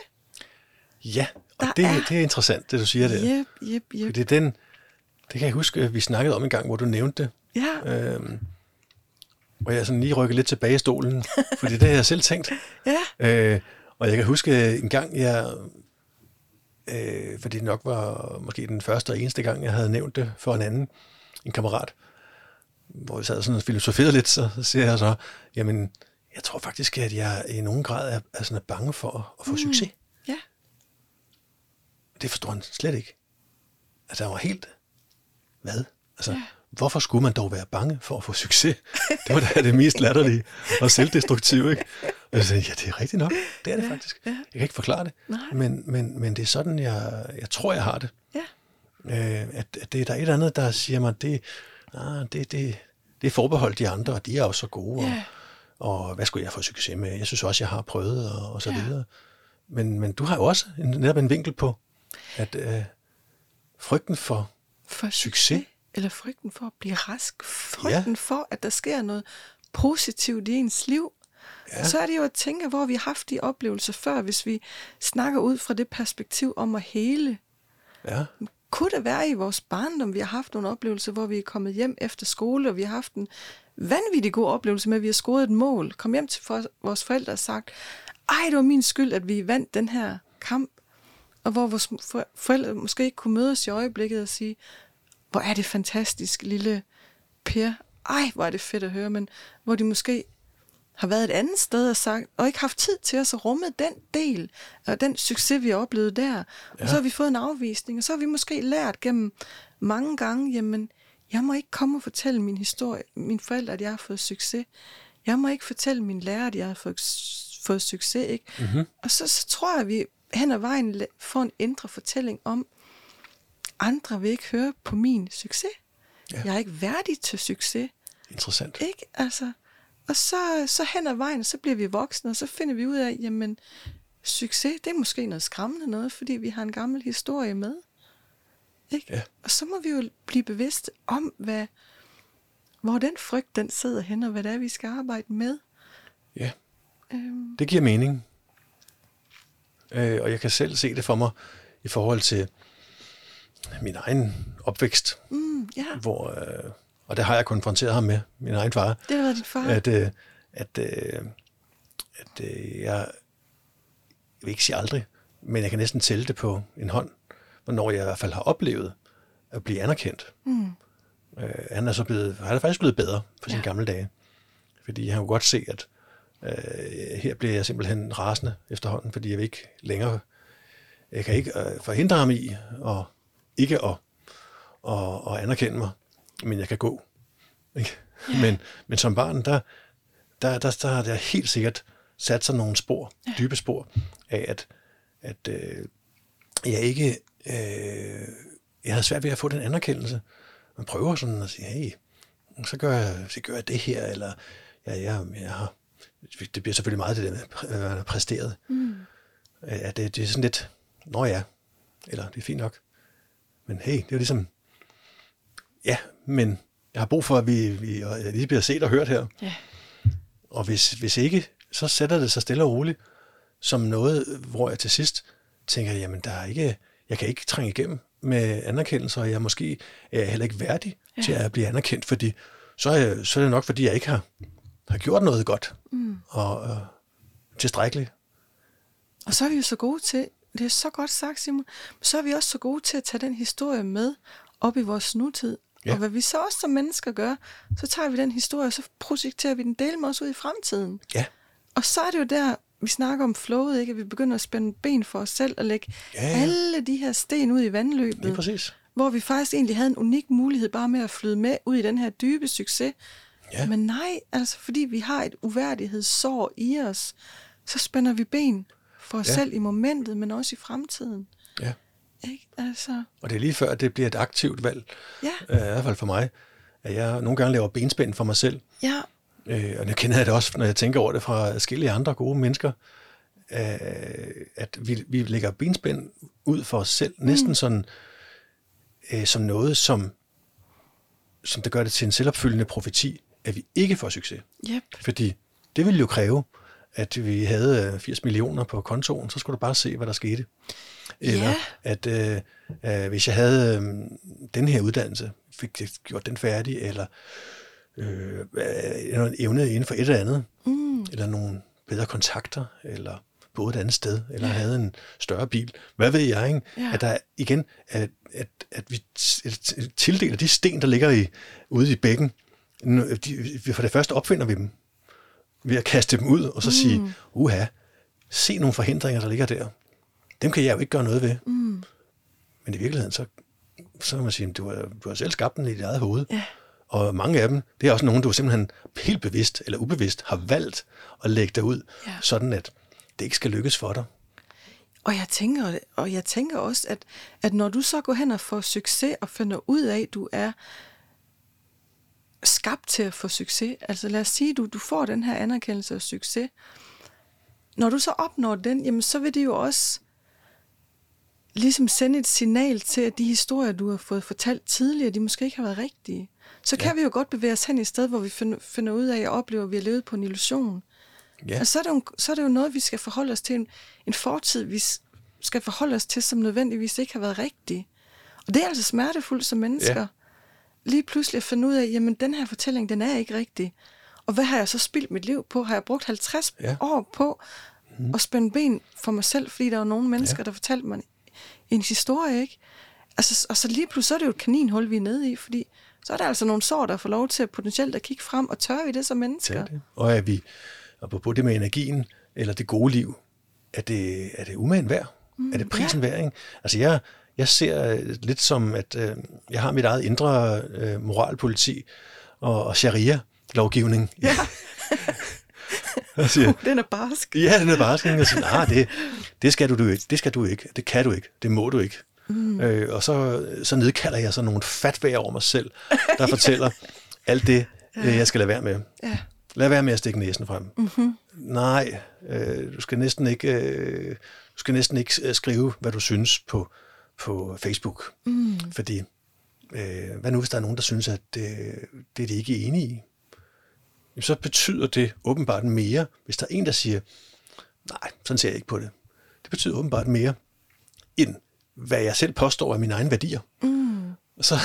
Ja, og Der det, er- det er interessant, det du siger der. Jep, jep, jep. Fordi den, det kan jeg huske, at vi snakkede om en gang, hvor du nævnte det. Ja, Øhm, og jeg sådan lige rykker lidt tilbage i stolen, fordi det har jeg selv tænkt. ja, Øh, og jeg kan huske en gang, jeg, øh, fordi det nok var måske den første og eneste gang, jeg havde nævnt det for en anden, en kammerat, hvor jeg sad sådan og filosoferede lidt, så, så siger jeg så, jamen, jeg tror faktisk, at jeg i nogen grad er, er sådan bange for at, få mm. succes. ja. Det forstår han slet ikke. Altså, han var helt... Hvad? Altså. Ja. hvorfor skulle man dog være bange for at få succes? Det var da det mest latterlige og selvdestruktive, ikke? Og jeg sagde, ja, det er rigtigt nok. Det er det Ja, faktisk. ja. Jeg kan ikke forklare det. Nej. Men, men, men det er sådan, jeg, jeg tror, jeg har det. Ja, Øh, at, at det er der et eller andet, der siger mig, det, ah, det, det, det er forbeholdt de andre, og de er jo så gode. Ja. Og, og hvad skulle jeg få succes med? Jeg synes også, jeg har prøvet, og, og så Ja. videre. Men, men du har jo også en, netop en vinkel på, at øh, frygten for for Succes? Eller frygten for at blive rask. Frygten ja. for, at der sker noget positivt i ens liv. Ja. Så er det jo at tænke, hvor vi har haft de oplevelser før, hvis vi snakker ud fra det perspektiv om at hele. Ja, kunne det være i vores barndom, vi har haft nogle oplevelser, hvor vi er kommet hjem efter skole, og vi har haft en vanvittig god oplevelse med, at vi har scoret et mål, kom hjem til for, vores forældre og sagt, ej, det var min skyld, at vi vandt den her kamp. Og hvor vores forældre måske ikke kunne møde i øjeblikket og sige, hvor er det fantastisk, lille Per. Ej, hvor er det fedt at høre, men hvor de måske har været et andet sted og sagt, og ikke haft tid til os at rumme den del af den succes, vi har oplevet der. Ja. Og så har vi fået en afvisning, og så har vi måske lært gennem mange gange, jamen, jeg må ikke komme og fortælle min historie, mine forældre, at jeg har fået succes. Jeg må ikke fortælle min lærer, at jeg har fået, fået succes. Ikke? Mm-hmm. Og så, så tror jeg, at vi hen ad vejen får en indre fortælling om, andre vil ikke høre på min succes. Ja. Jeg er ikke værdig til succes. interessant. Ikke? Altså, og så, så hen ad vejen, så bliver vi voksne, og så finder vi ud af, jamen, succes, det er måske noget skræmmende noget, fordi vi har en gammel historie med. Ikke? Ja. Og så må vi jo blive bevidste om, hvad, hvor den frygt, den sidder hen, og hvad det er, vi skal arbejde med. Ja, Øhm, det giver mening. Øh, og jeg kan selv se det for mig i forhold til min egen opvækst, mm, ja, hvor, øh, og det har jeg konfronteret ham med, min egen far, det været din far. at, øh, at, øh, at øh, jeg, jeg vil ikke sige aldrig, men jeg kan næsten tælle det på en hånd, hvornår jeg i hvert fald har oplevet at blive anerkendt. Mm. Øh, han er så blevet, han er faktisk blevet bedre for sine Ja. gamle dage. Fordi han kunne godt se, at øh, her bliver jeg simpelthen rasende efterhånden, fordi jeg vil ikke længere, jeg kan ikke øh, forhindre ham i at ikke at, at, at anerkende mig, men jeg kan gå. Ikke? Men, men som barn, der, der, der, der har jeg helt sikkert sat sig nogle spor, dybe spor, af at, at øh, jeg ikke, øh, jeg havde svært ved at få den anerkendelse. Man prøver sådan at sige, hey, så gør jeg, så gør jeg det her, eller ja, jeg, jeg har, det bliver selvfølgelig meget det der med, hvad man har præsteret. Mm. Ja, det, det er sådan lidt, nå ja, eller det er fint nok. Men hey, det er jo ligesom, ja, men jeg har brug for, at vi, vi lige bliver set og hørt her. Ja. Og hvis, hvis ikke, så sætter det sig stille og roligt som noget, hvor jeg til sidst tænker, jamen der er ikke, jeg kan ikke trænge igennem med anerkendelse, og jeg måske er jeg heller ikke værdig ja. til at blive anerkendt, fordi så er, jeg, så er det nok, fordi jeg ikke har, har gjort noget godt mm. og, og tilstrækkeligt. Og så er vi jo så gode til, det er så godt sagt, Simon, så er vi også så gode til at tage den historie med op i vores nutid. Ja. Og hvad vi så også som mennesker gør, så tager vi den historie, og så projekterer vi den del med os ud i fremtiden. Ja, Og så er det jo der, vi snakker om flowet, ikke? at vi begynder at spænde ben for os selv og lægge Ja, ja. alle de her sten ud i vandløbet. lige præcis. Hvor vi faktisk egentlig havde en unik mulighed bare med at flyde med ud i den her dybe succes. Ja. Men nej, altså fordi vi har et uværdighedssår i os, så spænder vi ben for os ja. selv i momentet, men også i fremtiden. Ja. Ikke? Altså, Og det er lige før, at det bliver et aktivt valg, ja, øh, i hvert fald for mig, at jeg nogle gange laver benspænd for mig selv. ja, Øh, og jeg kender jeg det også, når jeg tænker over det fra forskellige andre gode mennesker, øh, at vi, vi lægger benspænd ud for os selv, næsten sådan øh, som noget, som, som der gør det til en selvopfyldende profeti, at vi ikke får succes. yep. Fordi det ville jo kræve, at vi havde øh, 80 millioner på kontoen, så skulle du bare se, hvad der skete. Eller Ja. at øh, øh, hvis jeg havde øh, den her uddannelse, fik jeg gjort den færdig, eller øh, øh, noget evne inden for et eller andet, Mm. eller nogle bedre kontakter, eller boede et andet sted, eller ja. havde en større bil. Hvad ved jeg, ikke? Ja. At der igen, at, at, at vi tildeler de sten, der ligger i, ude i bækken, de, for det første opfinder vi dem, ved at kaste dem ud, og så mm. sige, uha, se nogle forhindringer, der ligger der. Dem kan jeg jo ikke gøre noget ved. Mm. Men i virkeligheden, så, så kan man sige, at du har, du har selv skabt dem i dit eget hoved. Ja. Og mange af dem, det er også nogen, du simpelthen helt bevidst eller ubevidst har valgt at lægge dig ud, Ja. sådan at det ikke skal lykkes for dig. Og jeg tænker, og jeg tænker også, at, at når du så går hen og får succes og finder ud af, at du er skabt til at få succes, altså lad os sige, du, du får den her anerkendelse og succes, når du så opnår den, jamen så vil det jo også ligesom sende et signal til, at de historier, du har fået fortalt tidligere, de måske ikke har været rigtige. Så kan Ja. vi jo godt bevæge os hen i et sted, hvor vi finder, ud af og oplever, at vi har levet på en illusion. Ja, Altså, så, er det jo, så er det jo noget, vi skal forholde os til. En, en fortid, vi skal forholde os til, som nødvendigvis ikke har været rigtig. Og det er altså smertefuldt som mennesker. Ja. Lige pludselig at finde ud af, jamen den her fortælling, den er ikke rigtig. Og hvad har jeg så spildt mit liv på? Har jeg brugt 50 Ja. ja. år på mm. at spænde ben for mig selv, fordi der var nogle mennesker, ja. der fortalte mig en historie, ikke? Altså, og så lige pludselig så er det jo et kaninhul, vi er nede i, fordi så er der altså nogle sår, der får lov til potentielt at kigge frem, og tør vi det som mennesker? det er det. Og er vi, apropos det med energien, eller det gode liv, er det, er det umagen værd? Mm, er det prisen ja. værd? Ikke? Altså jeg, jeg ser øh, lidt som, at øh, jeg har mit eget indre øh, moralpoliti og, og sharia-lovgivning. Ja. Jeg siger, Den er barsk. Ja, den er bare sådan, at sige, nej, det, det skal du, du ikke, det skal du ikke, det kan du ikke, det må du ikke. Mm. Øh, og så, så nedkalder jeg så nogle fatvæger over mig selv, der fortæller alt det, øh, jeg skal lade være med. Ja. Lad være med at stikke næsen frem. Mm-hmm. Nej, øh, du skal næsten ikke, øh, du skal næsten ikke øh, skrive, hvad du synes på, på Facebook. Mm. Fordi, øh, hvad nu hvis der er nogen, der synes, at det, det er de ikke enige i? Jamen, så betyder det åbenbart mere, hvis der er en, der siger, nej, sådan ser jeg ikke på det. Det betyder åbenbart mere, end hvad jeg selv påstår af mine egne værdier. Mm. Så,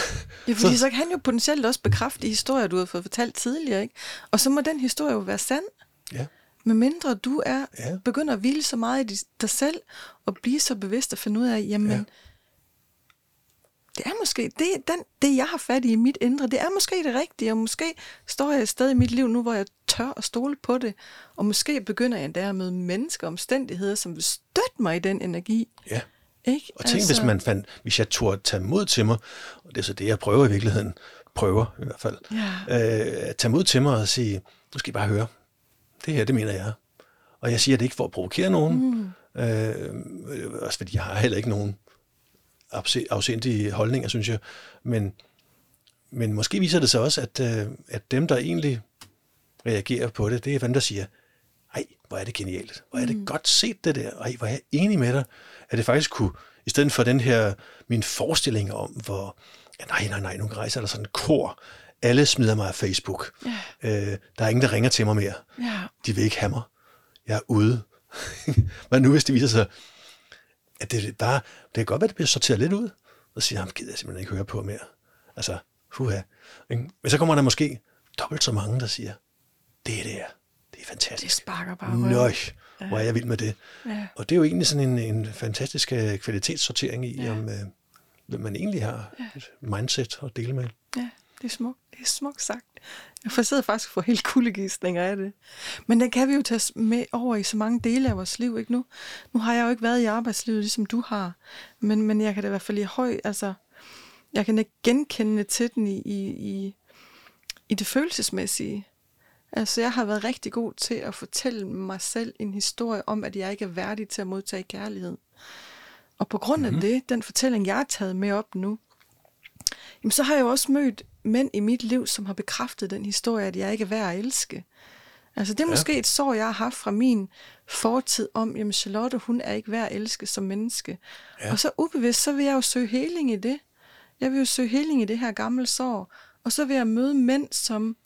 Ja, fordi så, så kan han jo potentielt også bekræfte de historier, du har fået fortalt tidligere, ikke? Og så må den historie jo være sand, ja, medmindre du er Ja. begynder at hvile så meget i dig- dig selv, og blive så bevidst og finde ud af, jamen, Ja. Det er måske, det, den, det jeg har fat i i mit indre, det er måske det rigtige, og måske står jeg et sted i mit liv nu, hvor jeg tør at stole på det, og måske begynder jeg endda at møde mennesker og omstændigheder, som vil støtte mig i den energi. ja. Ikke? Og tænk, altså... hvis man fandt, hvis jeg turde tage mod til mig, og det er så det, jeg prøver i virkeligheden, prøver i hvert fald, Ja. øh, at tage mod til mig og sige, nu skal I bare høre, det her, det mener jeg. Og jeg siger det ikke for at provokere nogen, mm. øh, også fordi jeg har heller ikke nogen afsindige holdninger, synes jeg, men, men måske viser det sig også, at, øh, at dem, der egentlig reagerer på det, det er dem, der siger, ej, hvor er det genialt, hvor er det mm. godt set det der, ej, hvor er jeg enig med dig, at det faktisk kunne, i stedet for den her, min forestilling om, hvor, ja, nej, nej, nej, nu rejser der sådan en kor, alle smider mig af Facebook, Ja. øh, der er ingen, der ringer til mig mere, Ja. de vil ikke have mig, jeg er ude. Hvad nu, hvis det viser sig, at det bare, kan godt være, at det bliver sorteret lidt ud, og siger, ham gider jeg simpelthen ikke høre på mere. Altså, huha. Men så kommer der måske dobbelt så mange, der siger, det er det her, det er Det fantastisk. sparker bare Nøj, røven. hvor er jeg vild med det. Ja. Og det er jo egentlig sådan en, en fantastisk øh, kvalitetssortering i, ja. om øh, hvem man egentlig har et mindset at dele med. Ja, det er smukt. Det er smukt sagt. Jeg får sidder faktisk for helt kuldegistninger af det. Men den kan vi jo tage med over i så mange dele af vores liv, ikke nu? Nu har jeg jo ikke været i arbejdslivet, ligesom du har. Men, men jeg kan da i hvert fald i høj, altså... Jeg kan ikke genkende til den i, i, i, i det følelsesmæssige. Altså, jeg har været rigtig god til at fortælle mig selv en historie om, at jeg ikke er værdig til at modtage kærlighed. Og på grund af mm-hmm. det, den fortælling, jeg har taget med op nu, jamen så har jeg jo også mødt mænd i mit liv, som har bekræftet den historie, at jeg ikke er værd at elske. Altså det er ja. måske et sår, jeg har haft fra min fortid om, jamen Charlotte, hun er ikke værd at elske som menneske. Ja. Og så ubevidst, så vil jeg jo søge heling i det. Jeg vil jo søge heling i det her gamle sår. Og så vil jeg møde mænd, som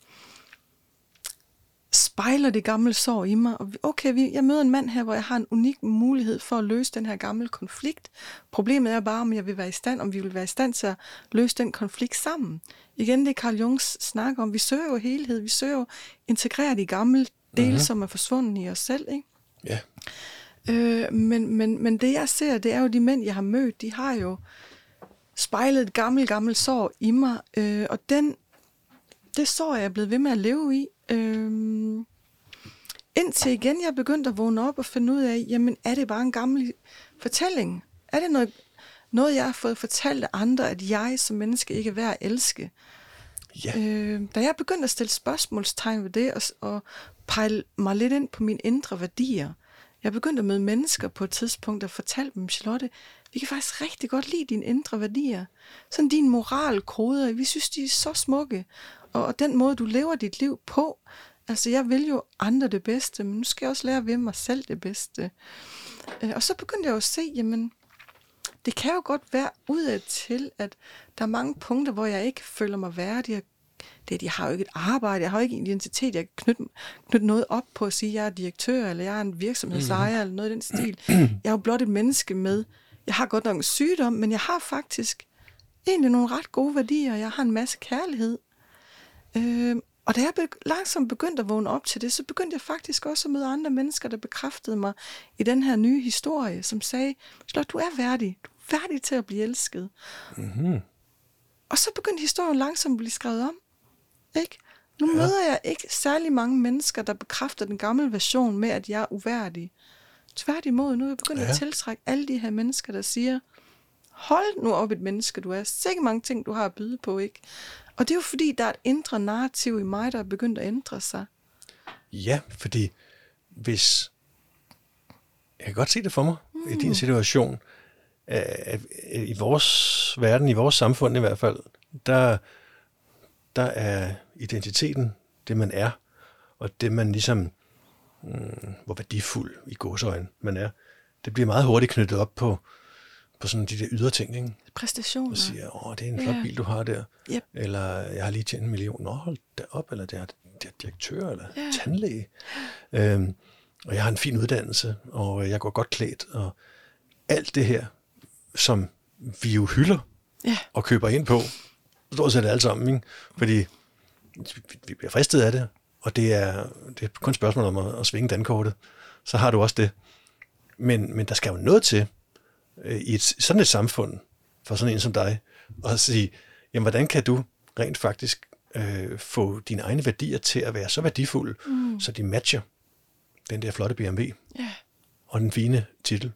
spejler det gamle sår i mig. Og okay, jeg møder en mand her, hvor jeg har en unik mulighed for at løse den her gamle konflikt. Problemet er bare, om jeg vil være i stand, om vi vil være i stand til at løse den konflikt sammen. Igen, det Carl Jungs snak om, vi søger jo helhed, vi søger jo integrere de gamle dele, mm-hmm. som er forsvundet i os selv, ikke? Ja. Øh, men, men, men det jeg ser, det er jo de mænd, jeg har mødt, de har jo spejlet et gammelt, gammelt sår i mig, øh, og den, det sår jeg er blevet ved med at leve i, Øhm, indtil igen jeg begyndte at vågne op og finde ud af, jamen er det bare en gammel fortælling? Er det noget, noget jeg har fået fortalt af andre, at jeg som menneske ikke er værd at elske? Ja. Øh, da jeg begyndte at stille spørgsmålstegn ved det, og, og pejle mig lidt ind på mine indre værdier, jeg begyndte at møde mennesker på et tidspunkt, og fortalte dem, Charlotte, vi kan faktisk rigtig godt lide dine indre værdier. Sådan din moralkode, vi synes, de er så smukke og, den måde, du lever dit liv på. Altså, jeg vil jo andre det bedste, men nu skal jeg også lære ved mig selv det bedste. Øh, og så begyndte jeg jo at se, jamen, det kan jo godt være udad til, at der er mange punkter, hvor jeg ikke føler mig værdig. Det, jeg har jo ikke et arbejde, jeg har jo ikke en identitet, jeg kan knytte, knytte noget op på at sige, at jeg er direktør, eller jeg er en virksomhedsejer, mm. eller noget i den stil. Jeg er jo blot et menneske med, jeg har godt nok en sygdom, men jeg har faktisk egentlig nogle ret gode værdier, jeg har en masse kærlighed. Øh, og da jeg be- langsomt begyndte at vågne op til det, så begyndte jeg faktisk også at møde andre mennesker, der bekræftede mig i den her nye historie, som sagde, Slot, du er værdig. Du er værdig til at blive elsket. Mm-hmm. Og så begyndte historien langsomt at blive skrevet om. Ikke? Nu ja. møder jeg ikke særlig mange mennesker, der bekræfter den gamle version med, at jeg er uværdig. Tværtimod, nu er jeg begyndt ja. at tiltrække alle de her mennesker, der siger, hold nu op et menneske, du er. Sikke mange ting, du har at byde på, ikke? Og det er jo fordi, der er et indre narrativ i mig, der er begyndt at ændre sig. Ja, fordi hvis... Jeg kan godt se det for mig mm. i din situation. At I vores verden, i vores samfund i hvert fald, der, der er identiteten det, man er, og det, man ligesom, mm, hvor værdifuld i godsøjne man er, det bliver meget hurtigt knyttet op på, på sådan de der ydre ting, ikke? Præstationer. Og siger, åh, det er en flot ja. bil, du har der. Yep. Eller, jeg har lige tjent en million. Nå, hold da op. Eller, det er, det er direktør, eller ja. tandlæge. Øhm, og jeg har en fin uddannelse, og jeg går godt klædt. Og alt det her, som vi jo hylder ja. og køber ind på, stort set alt sammen, ikke? Fordi vi bliver fristet af det, og det er, det er kun et spørgsmål om at, at svinge dankortet. Så har du også det. Men, men der skal jo noget til, øh, i et, sådan et samfund, for sådan en som dig, og sige, jamen hvordan kan du rent faktisk øh, få dine egne værdier til at være så værdifulde, mm. så de matcher den der flotte BMW ja. og den fine titel.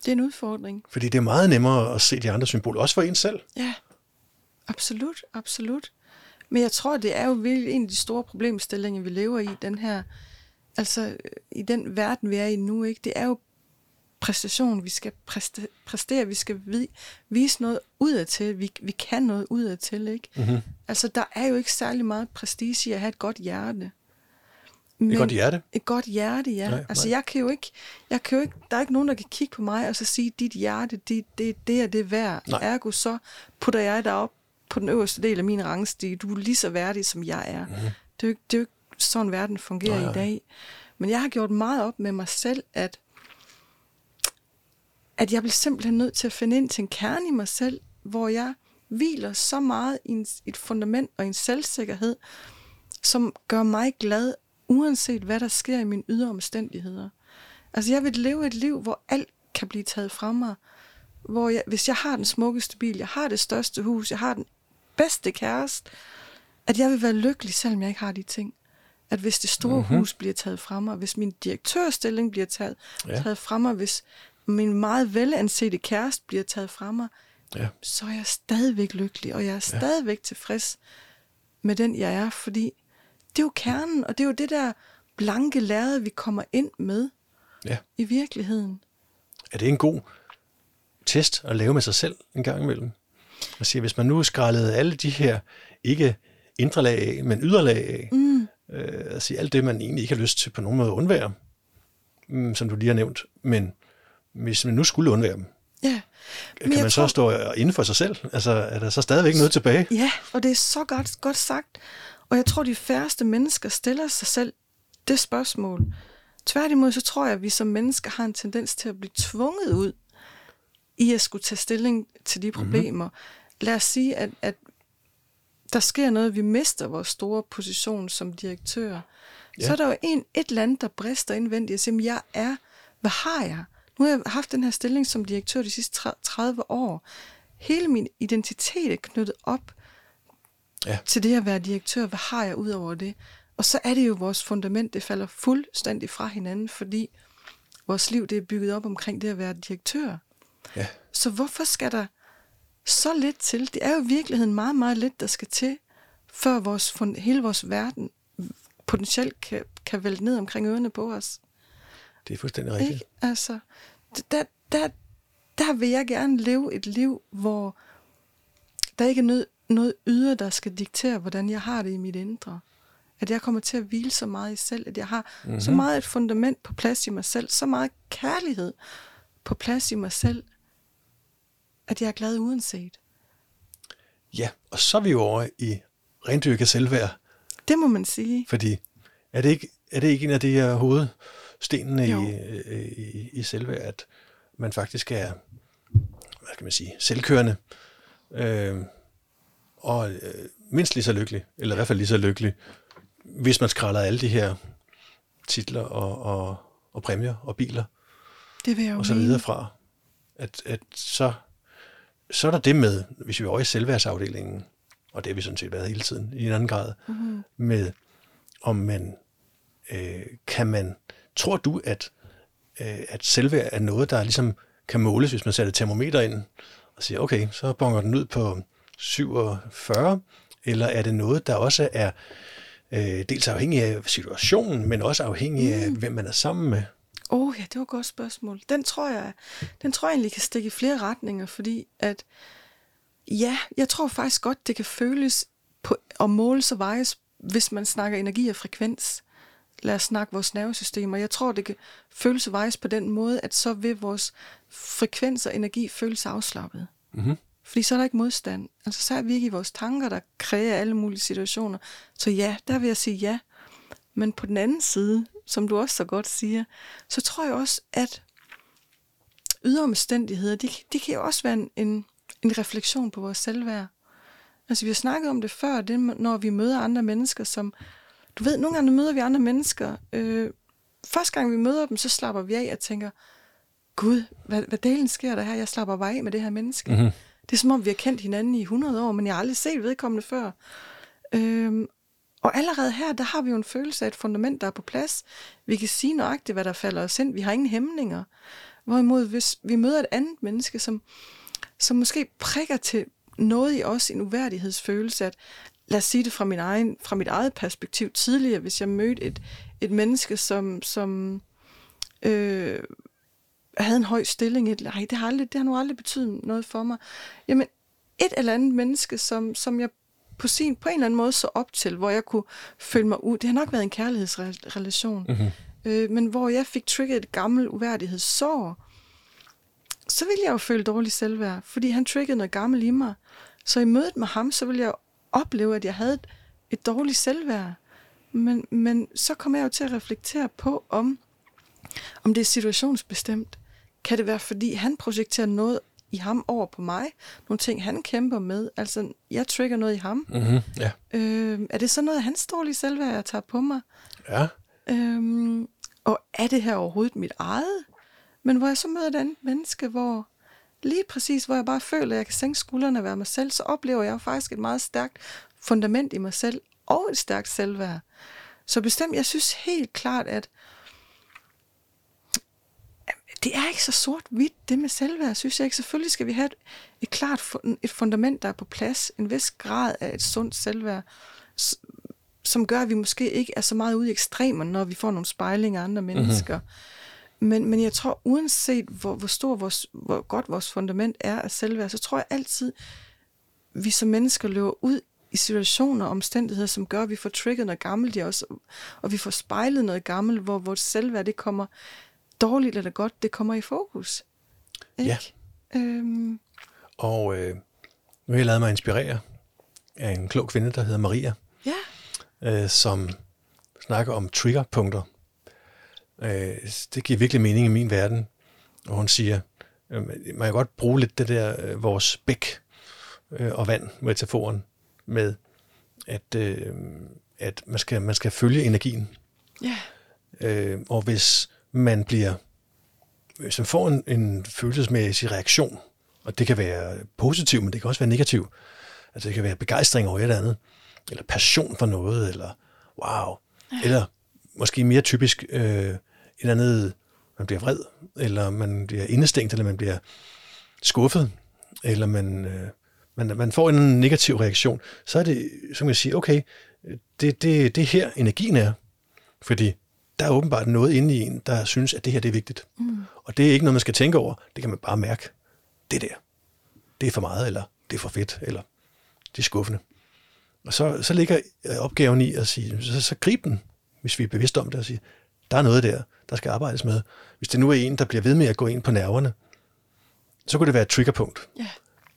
Det er en udfordring. Fordi det er meget nemmere at se de andre symboler, også for en selv. Ja, absolut, absolut. Men jeg tror, det er jo virkelig en af de store problemstillinger, vi lever i, den her, altså i den verden, vi er i nu, ikke? Det er jo præstation, vi skal præstere, vi skal vise noget udad til, vi, vi kan noget udad til, ikke? Mm-hmm. Altså, der er jo ikke særlig meget prestige i at have et godt hjerte. Men et godt hjerte? Et godt hjerte, ja. Nej, altså, nej. jeg kan jo ikke, jeg kan jo ikke, der er ikke nogen, der kan kigge på mig og så sige, dit hjerte, det, det, det er det værd. Nej. Ergo, så putter jeg dig op på den øverste del af min rangstige. Du er lige så værdig, som jeg er. Mm-hmm. Det, er jo, det er jo ikke sådan, verden fungerer nej, nej. i dag. Men jeg har gjort meget op med mig selv, at at jeg bliver simpelthen nødt til at finde ind til en kerne i mig selv, hvor jeg hviler så meget i en, et fundament og en selvsikkerhed, som gør mig glad, uanset hvad der sker i mine ydre omstændigheder. Altså jeg vil leve et liv, hvor alt kan blive taget fra mig. Hvor jeg, hvis jeg har den smukkeste bil, jeg har det største hus, jeg har den bedste kæreste, at jeg vil være lykkelig, selvom jeg ikke har de ting. At hvis det store mm-hmm. hus bliver taget fra mig, hvis min direktørstilling bliver taget, ja. taget fra mig, hvis min meget velansete kæreste bliver taget fra mig, ja. så er jeg stadigvæk lykkelig, og jeg er stadigvæk ja. tilfreds med den, jeg er, fordi det er jo kernen, og det er jo det der blanke lærred, vi kommer ind med ja. i virkeligheden. Er det en god test at lave med sig selv en gang imellem. Og siger, hvis man nu skrællede alle de her, ikke indre lag af, men yderlag af, mm. øh, altså alt det, man egentlig ikke har lyst til på nogen måde at undvære, mm, som du lige har nævnt, men hvis man nu skulle undvære dem, Ja. kan man så stå inden for sig selv? Altså, er der så stadigvæk noget tilbage? Ja, og det er så godt, godt sagt. Og jeg tror, de færreste mennesker stiller sig selv det spørgsmål. Tværtimod, så tror jeg, at vi som mennesker har en tendens til at blive tvunget ud i at skulle tage stilling til de problemer. Mm-hmm. Lad os sige, at, at der sker noget, vi mister vores store position som direktør. Ja. Så er der jo en, et land, der brister indvendigt og siger, jeg er, hvad har jeg? Nu har jeg haft den her stilling som direktør de sidste 30 år. Hele min identitet er knyttet op ja. til det at være direktør. Hvad har jeg ud over det? Og så er det jo vores fundament, det falder fuldstændig fra hinanden, fordi vores liv det er bygget op omkring det at være direktør. Ja. Så hvorfor skal der så lidt til? Det er jo i virkeligheden meget, meget lidt, der skal til, før vores, hele vores verden potentielt kan, kan vælte ned omkring ørerne på os. Det er fuldstændig rigtigt. Ikke? Altså, der, der, der vil jeg gerne leve et liv, hvor der ikke er noget, noget ydre, der skal diktere, hvordan jeg har det i mit indre. At jeg kommer til at hvile så meget i selv, at jeg har mm-hmm. så meget et fundament på plads i mig selv, så meget kærlighed på plads i mig selv, at jeg er glad uanset. Ja, og så er vi jo over i rendyrket selvværd. Det må man sige. Fordi er det ikke, er det ikke en af de her hovedstenene i, i, i selvværd, at man faktisk er, hvad skal man sige, selvkørende, øh, og øh, mindst lige så lykkelig, eller i hvert fald lige så lykkelig, hvis man skralder alle de her titler og, og, og præmier og biler, det vil jeg og så videre fra, at, at så, så er der det med, hvis vi er over i selvværdsafdelingen, og det har vi sådan set været hele tiden i en anden grad, mm-hmm. med om man øh, kan man, tror du, at, øh, at selvværd er noget, der ligesom kan måles, hvis man sætter termometer ind og siger, okay, så bonger den ud på 47, eller er det noget, der også er øh, dels afhængig af situationen, men også afhængig af, mm. hvem man er sammen med? Åh oh, ja, det var et godt spørgsmål. Den tror jeg, den tror jeg egentlig kan stikke i flere retninger, fordi at, ja, jeg tror faktisk godt, det kan føles på, og måles og vejes, hvis man snakker energi og frekvens. Lad os snakke vores nervesystem, og jeg tror, det kan føles og vejes på den måde, at så vil vores frekvens og energi føles afslappet. Mm-hmm. Fordi så er der ikke modstand. Altså så er vi ikke i vores tanker, der kræver alle mulige situationer. Så ja, der vil jeg sige ja. Men på den anden side, som du også så godt siger, så tror jeg også, at ydre omstændigheder, de, de kan jo også være en, en, en refleksion på vores selvværd. Altså vi har snakket om det før, det, når vi møder andre mennesker, som, du ved, nogle gange møder vi andre mennesker, øh, første gang vi møder dem, så slapper vi af og tænker, Gud, hvad, hvad delen sker der her? Jeg slapper bare af med det her menneske. Mm-hmm. Det er som om, vi har kendt hinanden i 100 år, men jeg har aldrig set vedkommende før. Øhm, og allerede her, der har vi jo en følelse af et fundament, der er på plads. Vi kan sige nøjagtigt, hvad der falder os ind. Vi har ingen hæmninger. Hvorimod, hvis vi møder et andet menneske, som, som måske prikker til noget i os, en uværdighedsfølelse, at lad os sige det fra, min egen, fra mit eget perspektiv tidligere, hvis jeg mødte et, et menneske, som, som øh, havde en høj stilling. Et, ej, det har, aldrig, det har nu aldrig betydet noget for mig. Jamen, et eller andet menneske, som, som jeg på, sin, på en eller anden måde så op til, hvor jeg kunne føle mig ud. Det har nok været en kærlighedsrelation. Mm-hmm. Øh, men hvor jeg fik trigget et gammelt uværdighedssår, så ville jeg jo føle dårlig selvværd, fordi han triggede noget gammelt i mig. Så i mødet med ham, så ville jeg opleve, at jeg havde et, et dårligt selvværd. Men, men så kom jeg jo til at reflektere på, om, om det er situationsbestemt. Kan det være, fordi han projekterer noget i ham over på mig? Nogle ting, han kæmper med? Altså, jeg trigger noget i ham. Mm-hmm, ja. øh, er det så noget af hans dårlige selvværd, jeg tager på mig? Ja. Øhm, og er det her overhovedet mit eget? Men hvor jeg så møder et andet menneske, hvor lige præcis, hvor jeg bare føler, at jeg kan sænke skuldrene og være mig selv, så oplever jeg faktisk et meget stærkt fundament i mig selv, og et stærkt selvværd. Så bestemt, jeg synes helt klart, at det er ikke så sort-hvidt, det med selvværd, synes jeg ikke. Selvfølgelig skal vi have et, et klart et fundament, der er på plads, en vis grad af et sundt selvværd, som gør, at vi måske ikke er så meget ude i ekstremer, når vi får nogle spejlinger af andre mhm. mennesker. Men, men jeg tror, uanset hvor, hvor stor vores, hvor godt vores fundament er af selvværd, så tror jeg altid, vi som mennesker løber ud i situationer og omstændigheder, som gør, at vi får trigget noget gammelt i os, og vi får spejlet noget gammelt, hvor vores selvværd, det kommer dårligt eller godt, det kommer i fokus. Ikke? Ja. Øhm, Og øh, nu har jeg lavet mig inspirere af en klog kvinde, der hedder Maria, ja, øh, som snakker om triggerpunkter. Øh, det giver virkelig mening i min verden. Og hun siger, øh, man kan godt bruge lidt det der, øh, vores bæk øh, og vand, metaforen, med at, øh, at man, skal, man skal følge energien. ja, Øh, og hvis man bliver, hvis man får en, en følelsesmæssig reaktion, og det kan være positiv, men det kan også være negativ. Altså det kan være begejstring over et eller andet, eller passion for noget, eller wow, eller måske mere typisk øh, eller andet, man bliver vred, eller man bliver indestængt, eller man bliver skuffet, eller man, øh, man, man får en negativ reaktion, så er det, så kan man sige, okay, det, det, det er her energien er. Fordi der er åbenbart noget inde i en, der synes, at det her det er vigtigt. Mm. Og det er ikke noget, man skal tænke over. Det kan man bare mærke. Det der, det er for meget, eller det er for fedt, eller det er skuffende. Og så, så ligger opgaven i at sige, så, så grib den, hvis vi er bevidste om det, og sige, der er noget der, der skal arbejdes med. Hvis det nu er en, der bliver ved med at gå ind på nerverne, så kunne det være et triggerpunkt. ja,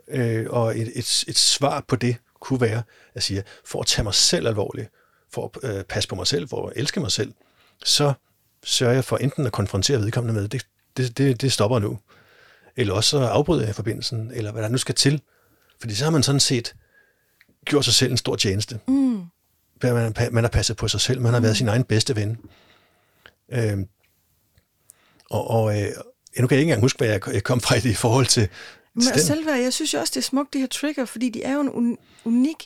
Øh, og et, et, et svar på det kunne være at sige, for at tage mig selv alvorligt, for at øh, passe på mig selv, for at elske mig selv, så sørger jeg for enten at konfrontere vedkommende med, det, det, det, det stopper nu. Eller også så afbryder jeg forbindelsen, eller hvad der nu skal til. Fordi så har man sådan set gjort sig selv en stor tjeneste. mm, Man, man har passet på sig selv, man har været sin egen bedste ven. Øhm, og og øh, nu kan jeg ikke engang huske, hvad jeg kom fra i det i forhold til, Men selvværd, jeg synes jo også, det er smukt, de her trigger, fordi de er jo en un- unik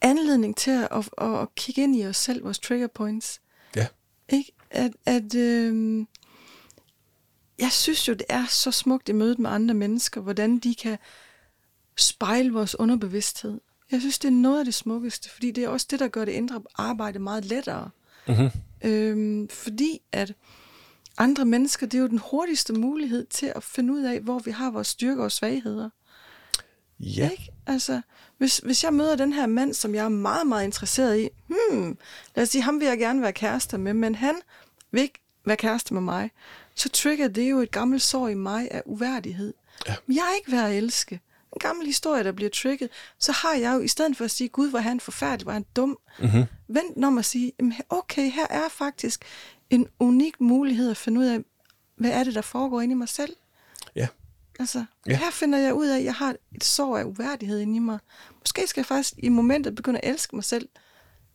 anledning til at, at, at, at kigge ind i os selv, vores trigger points. Ja. Ikke? At, at øh, jeg synes jo, det er så smukt i mødet med andre mennesker, hvordan de kan spejle vores underbevidsthed. Jeg synes, det er noget af det smukkeste, fordi det er også det, der gør det indre arbejde meget lettere. Mm-hmm. Øhm, fordi at andre mennesker, det er jo den hurtigste mulighed til at finde ud af, hvor vi har vores styrker og svagheder. Ja. Ikke? Altså, hvis, hvis jeg møder den her mand, som jeg er meget, meget interesseret i, hmm, lad os sige, ham vil jeg gerne være kærester med, men han vil ikke være kæreste med mig, så trigger det jo et gammelt sår i mig af uværdighed. Ja. Men jeg er ikke værd at elske. En gammel historie, der bliver trigget, så har jeg jo, i stedet for at sige, Gud, hvor han forfærdelig, hvor er han dum, Mm-hmm. vent om at sige, "Jamen, okay, her er faktisk en unik mulighed at finde ud af, hvad er det, der foregår inde i mig selv. Ja. Altså, Ja. her finder jeg ud af, at jeg har et sår af uværdighed inde i mig. Måske skal jeg faktisk i momentet begynde at elske mig selv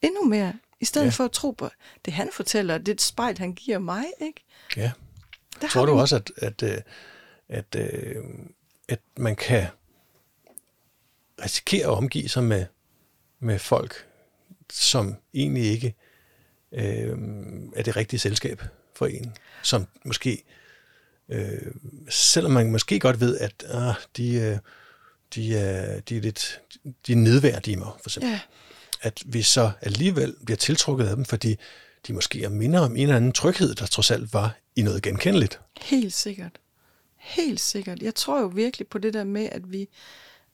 endnu mere, i stedet Ja. for at tro på det, han fortæller, det et spejl, han giver mig. Ikke? Ja. Der Tror du også, at, at, øh, at, øh, at man kan risikere at omgive sig med, med folk, som egentlig ikke øh, er det rigtige selskab for en, som måske, øh, selvom man måske godt ved, at ah, de, øh, de, er, de er lidt de er nedværdige mig, for eksempel. Ja, at vi så alligevel bliver tiltrukket af dem, fordi de måske er minder om en eller anden tryghed, der trods alt var i noget genkendeligt. helt sikkert. Helt sikkert. Jeg tror jo virkelig på det der med, at vi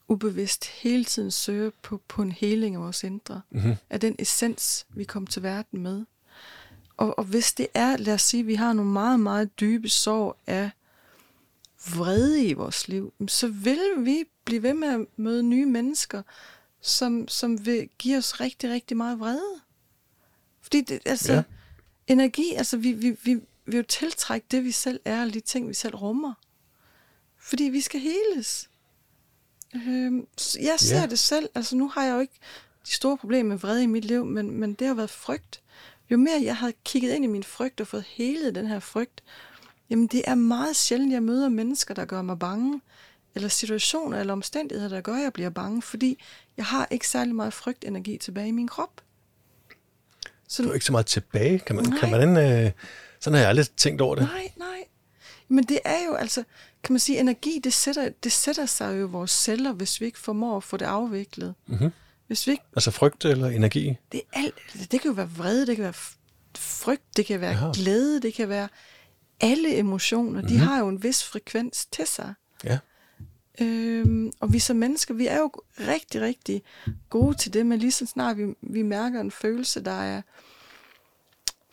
ubevidst hele tiden søger på, på en heling af vores indre. Mm-hmm. af den essens, vi kom til verden med. Og, og hvis det er, lad os sige, vi har nogle meget, meget dybe sår af vrede i vores liv, så vil vi blive ved med at møde nye mennesker, som, som vil give os rigtig, rigtig meget vrede. Fordi det, altså, Ja. energi, altså vi, vi, vi vil jo tiltrække det, vi selv er, og de ting, vi selv rummer. Fordi vi skal heles. Øhm, så jeg ser Ja. det selv, altså nu har jeg jo ikke de store problemer med vrede i mit liv, men, men det har været frygt. Jo mere jeg har kigget ind i min frygt og fået helet den her frygt, jamen det er meget sjældent, jeg møder mennesker, der gør mig bange, eller situationer eller omstændigheder, der gør, at jeg bliver bange, fordi jeg har ikke særlig meget frygtenergi tilbage i min krop. Så Du er ikke så meget tilbage, kan man, Nej. kan man øh, sådan har jeg aldrig tænkt over det. Nej, nej. Men det er jo altså, kan man sige, energi, det sætter, det sætter sig jo i vores celler, hvis vi ikke formår at få det afviklet. Mm-hmm. Hvis vi ikke, Altså frygt eller energi. det, er alt, altså, det kan jo være vrede, det kan være frygt, det kan være. Aha. glæde, det kan være alle emotioner, mm-hmm. de Mhm. har jo en vis frekvens til sig. Ja. Øhm, og vi som mennesker, vi er jo rigtig, rigtig gode til det, men lige så snart vi, vi mærker en følelse, der er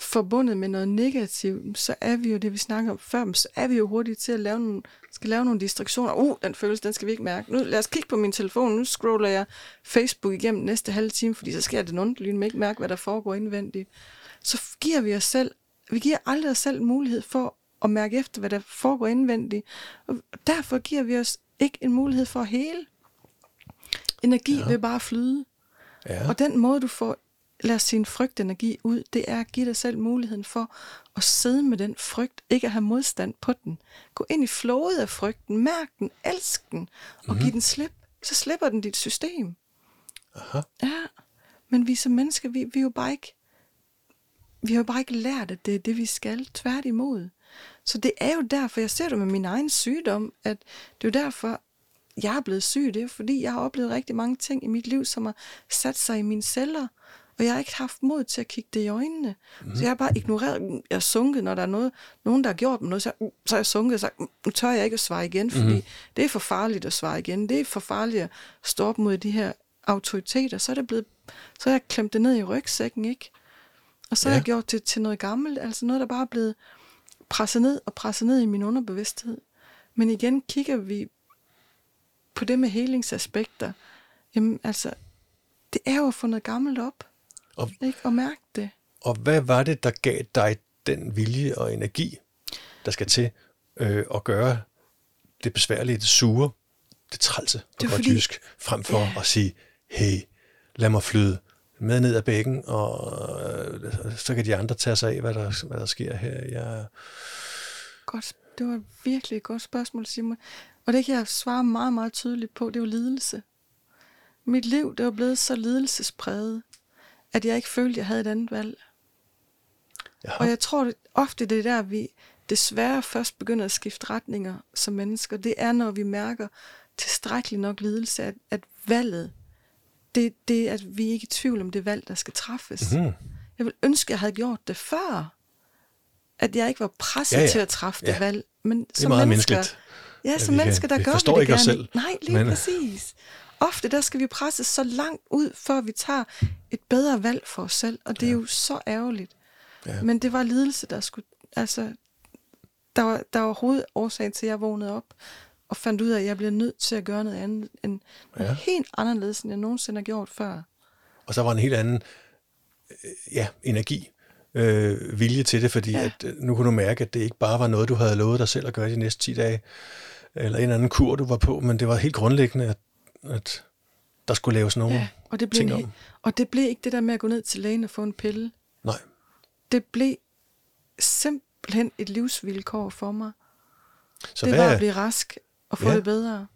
forbundet med noget negativt, så er vi jo det, vi snakker om før, så er vi jo hurtige til at lave nogle, skal lave nogle distraktioner. Uh, den følelse, den skal vi ikke mærke. Nu lad os kigge på min telefon, nu scroller jeg Facebook igennem næste halve time, fordi så sker det nogen lyn, ikke mærke, hvad der foregår indvendigt. Så giver vi os selv, vi giver aldrig os selv mulighed for at mærke efter, hvad der foregår indvendigt. Og derfor giver vi os ikke en mulighed for at hele. Energi ja. vil bare flyde. Ja. Og den måde, du får lad os sige, en frygtenergi ud, det er at give dig selv muligheden for at sidde med den frygt, ikke at have modstand på den. Gå ind i flowet af frygten, mærk den, elsk den, og Mhm. mm-hmm. giv den slip. Så slipper den dit system. Aha. Ja, men vi som mennesker, vi, vi er jo bare ikke, vi har jo bare ikke lært, at det er det, vi skal. Tværtimod. Så det er jo derfor, jeg ser det med min egen sygdom, at det er jo derfor, jeg er blevet syg. Det er fordi, jeg har oplevet rigtig mange ting i mit liv, som har sat sig i mine celler, og jeg har ikke haft mod til at kigge det i øjnene. Mm. Så jeg har bare ignoreret, jeg er sunket, når der er noget, nogen, der har gjort mig noget, så, så er jeg sunket og sagt, nu tør jeg ikke at svare igen, fordi mm. det er for farligt at svare igen. Det er for farligt at stå op mod de her autoriteter. Så er, det blevet, så har jeg klemt det ned i rygsækken, ikke? Og så ja. har jeg gjort det til noget gammelt, altså noget, der bare er blevet presset ned og presset ned i min underbevidsthed. Men igen kigger vi på det med helingsaspekter. Jamen altså, det er jo at få noget gammelt op. Og- ikke? Og mærke det. Og hvad var det, der gav dig den vilje og energi, der skal til øh, at gøre det besværlige, det sure, det trælse på godt fordi- jysk, frem for ja. at sige, hey, lad mig flyde med ned ad bækken, og øh, så kan de andre tage sig af, hvad der, hvad der sker her. Jeg, Godt. Det var virkelig et godt spørgsmål, Simon. Og det kan jeg svare meget, meget tydeligt på. Det er jo lidelse. Mit liv, det var blevet så lidelsespræget, at jeg ikke følte, at jeg havde et andet valg. Jaha. Og jeg tror det, ofte, det er der, vi desværre først begynder at skifte retninger som mennesker. Det er, når vi mærker tilstrækkeligt nok lidelse, at, at valget, det, det at vi er ikke i tvivl om det valg, der skal træffes. Mhm. Jeg vil ønske, at jeg havde gjort det før. At jeg ikke var presset Ja, ja, til at træffe det Ja. valg. Men det er meget menneskeligt. Ja, som mennesker, der gør vi det gerne. selv, Nej, lige men... præcis. Ofte der skal vi presse så langt ud, før vi tager et bedre valg for os selv. Og det er jo så ærgerligt. Ja. Men det var lidelse, der skulle... Altså, der var, der var hovedårsagen til, at jeg vågnede op og fandt ud af, at jeg bliver nødt til at gøre noget andet, end Ja. ja. helt anderledes, end jeg nogensinde har gjort før. Og så var en helt anden øh, ja, energi, øh, vilje til det, fordi ja. Ja. at, øh, nu kunne du mærke, at det ikke bare var noget, du havde lovet dig selv at gøre de næste 10 dage, eller en anden kur, du var på, men det var helt grundlæggende, at, at der skulle laves nogle Ja, og det, blev ting en, om. og det blev ikke det der med at gå ned til lægen og få en pille. Nej, Det blev simpelthen et livsvilkår for mig. så det hvad, var at blive rask og få Ja. det bedre.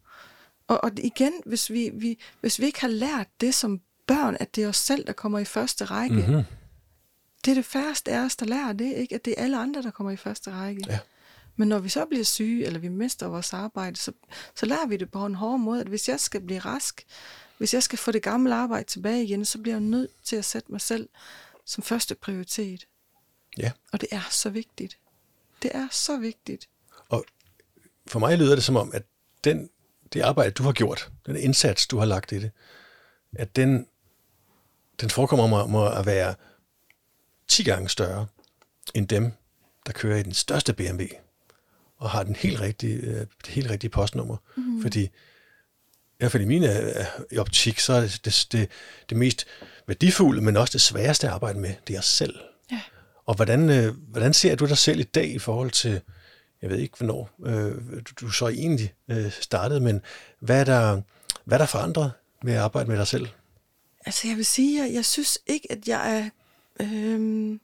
Og, og igen, hvis vi, vi, hvis vi ikke har lært det som børn, at det er os selv, der kommer i første række, mm-hmm. det er det færreste af os, der lærer det, ikke? At det er alle andre, der kommer i første række. Ja. Men når vi så bliver syge, eller vi mister vores arbejde, så, så lærer vi det på en hård måde, at hvis jeg skal blive rask, hvis jeg skal få det gamle arbejde tilbage igen, så bliver jeg nødt til at sætte mig selv som første prioritet. ja. Og det er så vigtigt. Det er så vigtigt. Og for mig lyder det som om, at den, det arbejde, du har gjort, den indsats, du har lagt i det, at den, den forekommer mig må at være 10 gange større end dem, der kører i den største BMW og har den helt rigtige, øh, det helt rigtige postnummer. Mm. Fordi i hvert fald i min øh, i optik, så er det, det, det, det mest værdifulde, men også det sværeste at arbejde med, det er os selv. Ja. Og hvordan, øh, hvordan ser du dig selv i dag i forhold til, jeg ved ikke hvornår øh, du, du så egentlig øh, startede, men hvad er, der, hvad er der forandret med at arbejde med dig selv? Altså jeg vil sige, jeg, jeg synes ikke, at jeg er... Øhm,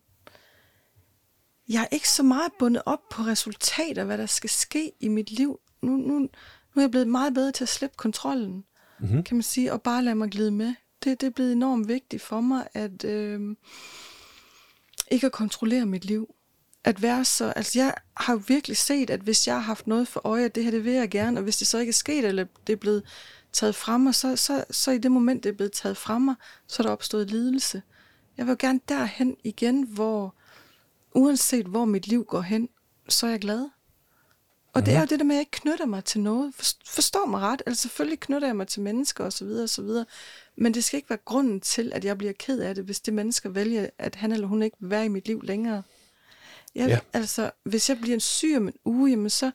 jeg er ikke så meget bundet op på resultater, hvad der skal ske i mit liv. Nu, nu, nu er jeg blevet meget bedre til at slippe kontrollen, mm-hmm. kan man sige, og bare lade mig glide med. Det, det er blevet enormt vigtigt for mig, at øhm, ikke at kontrollere mit liv. At være så, altså jeg har jo virkelig set, at hvis jeg har haft noget for øje, at det her, det vil jeg gerne, og hvis det så ikke er sket, eller det er blevet taget fra mig, så, så, så i det moment, det er blevet taget fra mig, så er der opstået lidelse. Jeg vil jo gerne derhen igen, hvor uanset hvor mit liv går hen, så er jeg glad. Og mm. det er jo det der med, at jeg ikke knytter mig til noget. Forstår mig ret. Altså selvfølgelig knytter jeg mig til mennesker osv. osv. Men det skal ikke være grunden til, at jeg bliver ked af det, hvis det mennesker vælger, at han eller hun ikke vil være i mit liv længere. Jeg, ja. Altså, hvis jeg bliver en syg om en uge, jamen så,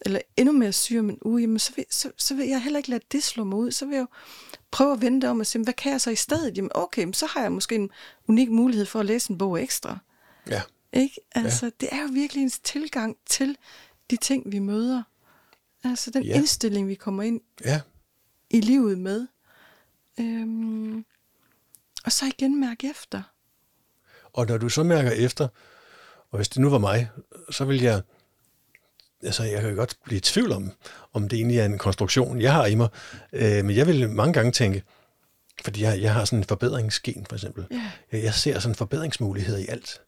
eller endnu mere syg om en uge, jamen så vil, så, så vil jeg heller ikke lade det slå mig ud. Så vil jeg jo prøve at vente om og sige, hvad kan jeg så i stedet? Jamen okay, så har jeg måske en unik mulighed for at læse en bog ekstra. Ja. Ikke? Altså, ja. det er jo virkelig en tilgang til de ting, vi møder. Altså den ja. indstilling, vi kommer ind ja. i livet med. Øhm, og så igen mærke efter. Og når du så mærker efter, og hvis det nu var mig, så vil jeg, altså jeg kan godt blive i tvivl om, om det egentlig er en konstruktion, jeg har i mig, øh, men jeg vil mange gange tænke, fordi jeg, jeg har sådan en forbedringsgen for eksempel. Yeah. Jeg, jeg ser sådan forbedringsmuligheder i alt.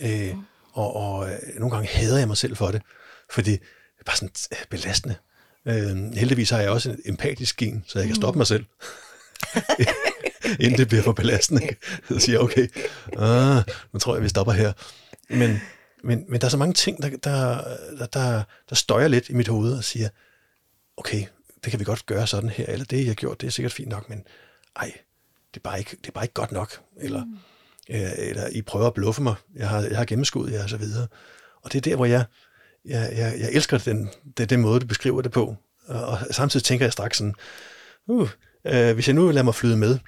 Øh, mm. Og, og øh, nogle gange hader jeg mig selv for det, fordi det er bare sådan øh, belastende. Øh, heldigvis har jeg også en empatisk gen, så jeg kan stoppe mm. mig selv. Inden det bliver for belastende. Så siger jeg, okay, ah, nu tror jeg, vi stopper her. Men, men, men der er så mange ting, der, der, der, der, der støjer lidt i mit hoved og siger, okay, det kan vi godt gøre sådan her, eller det, jeg har gjort, det er sikkert fint nok, men ej, det er bare ikke, det er bare ikke godt nok. Eller, mm øh, eller I prøver at bluffe mig, jeg har, jeg har gennemskuddet jer, og så videre. Og det er der, hvor jeg, jeg, jeg, jeg elsker den, den, den måde, du beskriver det på. Og, og samtidig tænker jeg straks sådan, uh, øh, hvis jeg nu lader mig flyde med,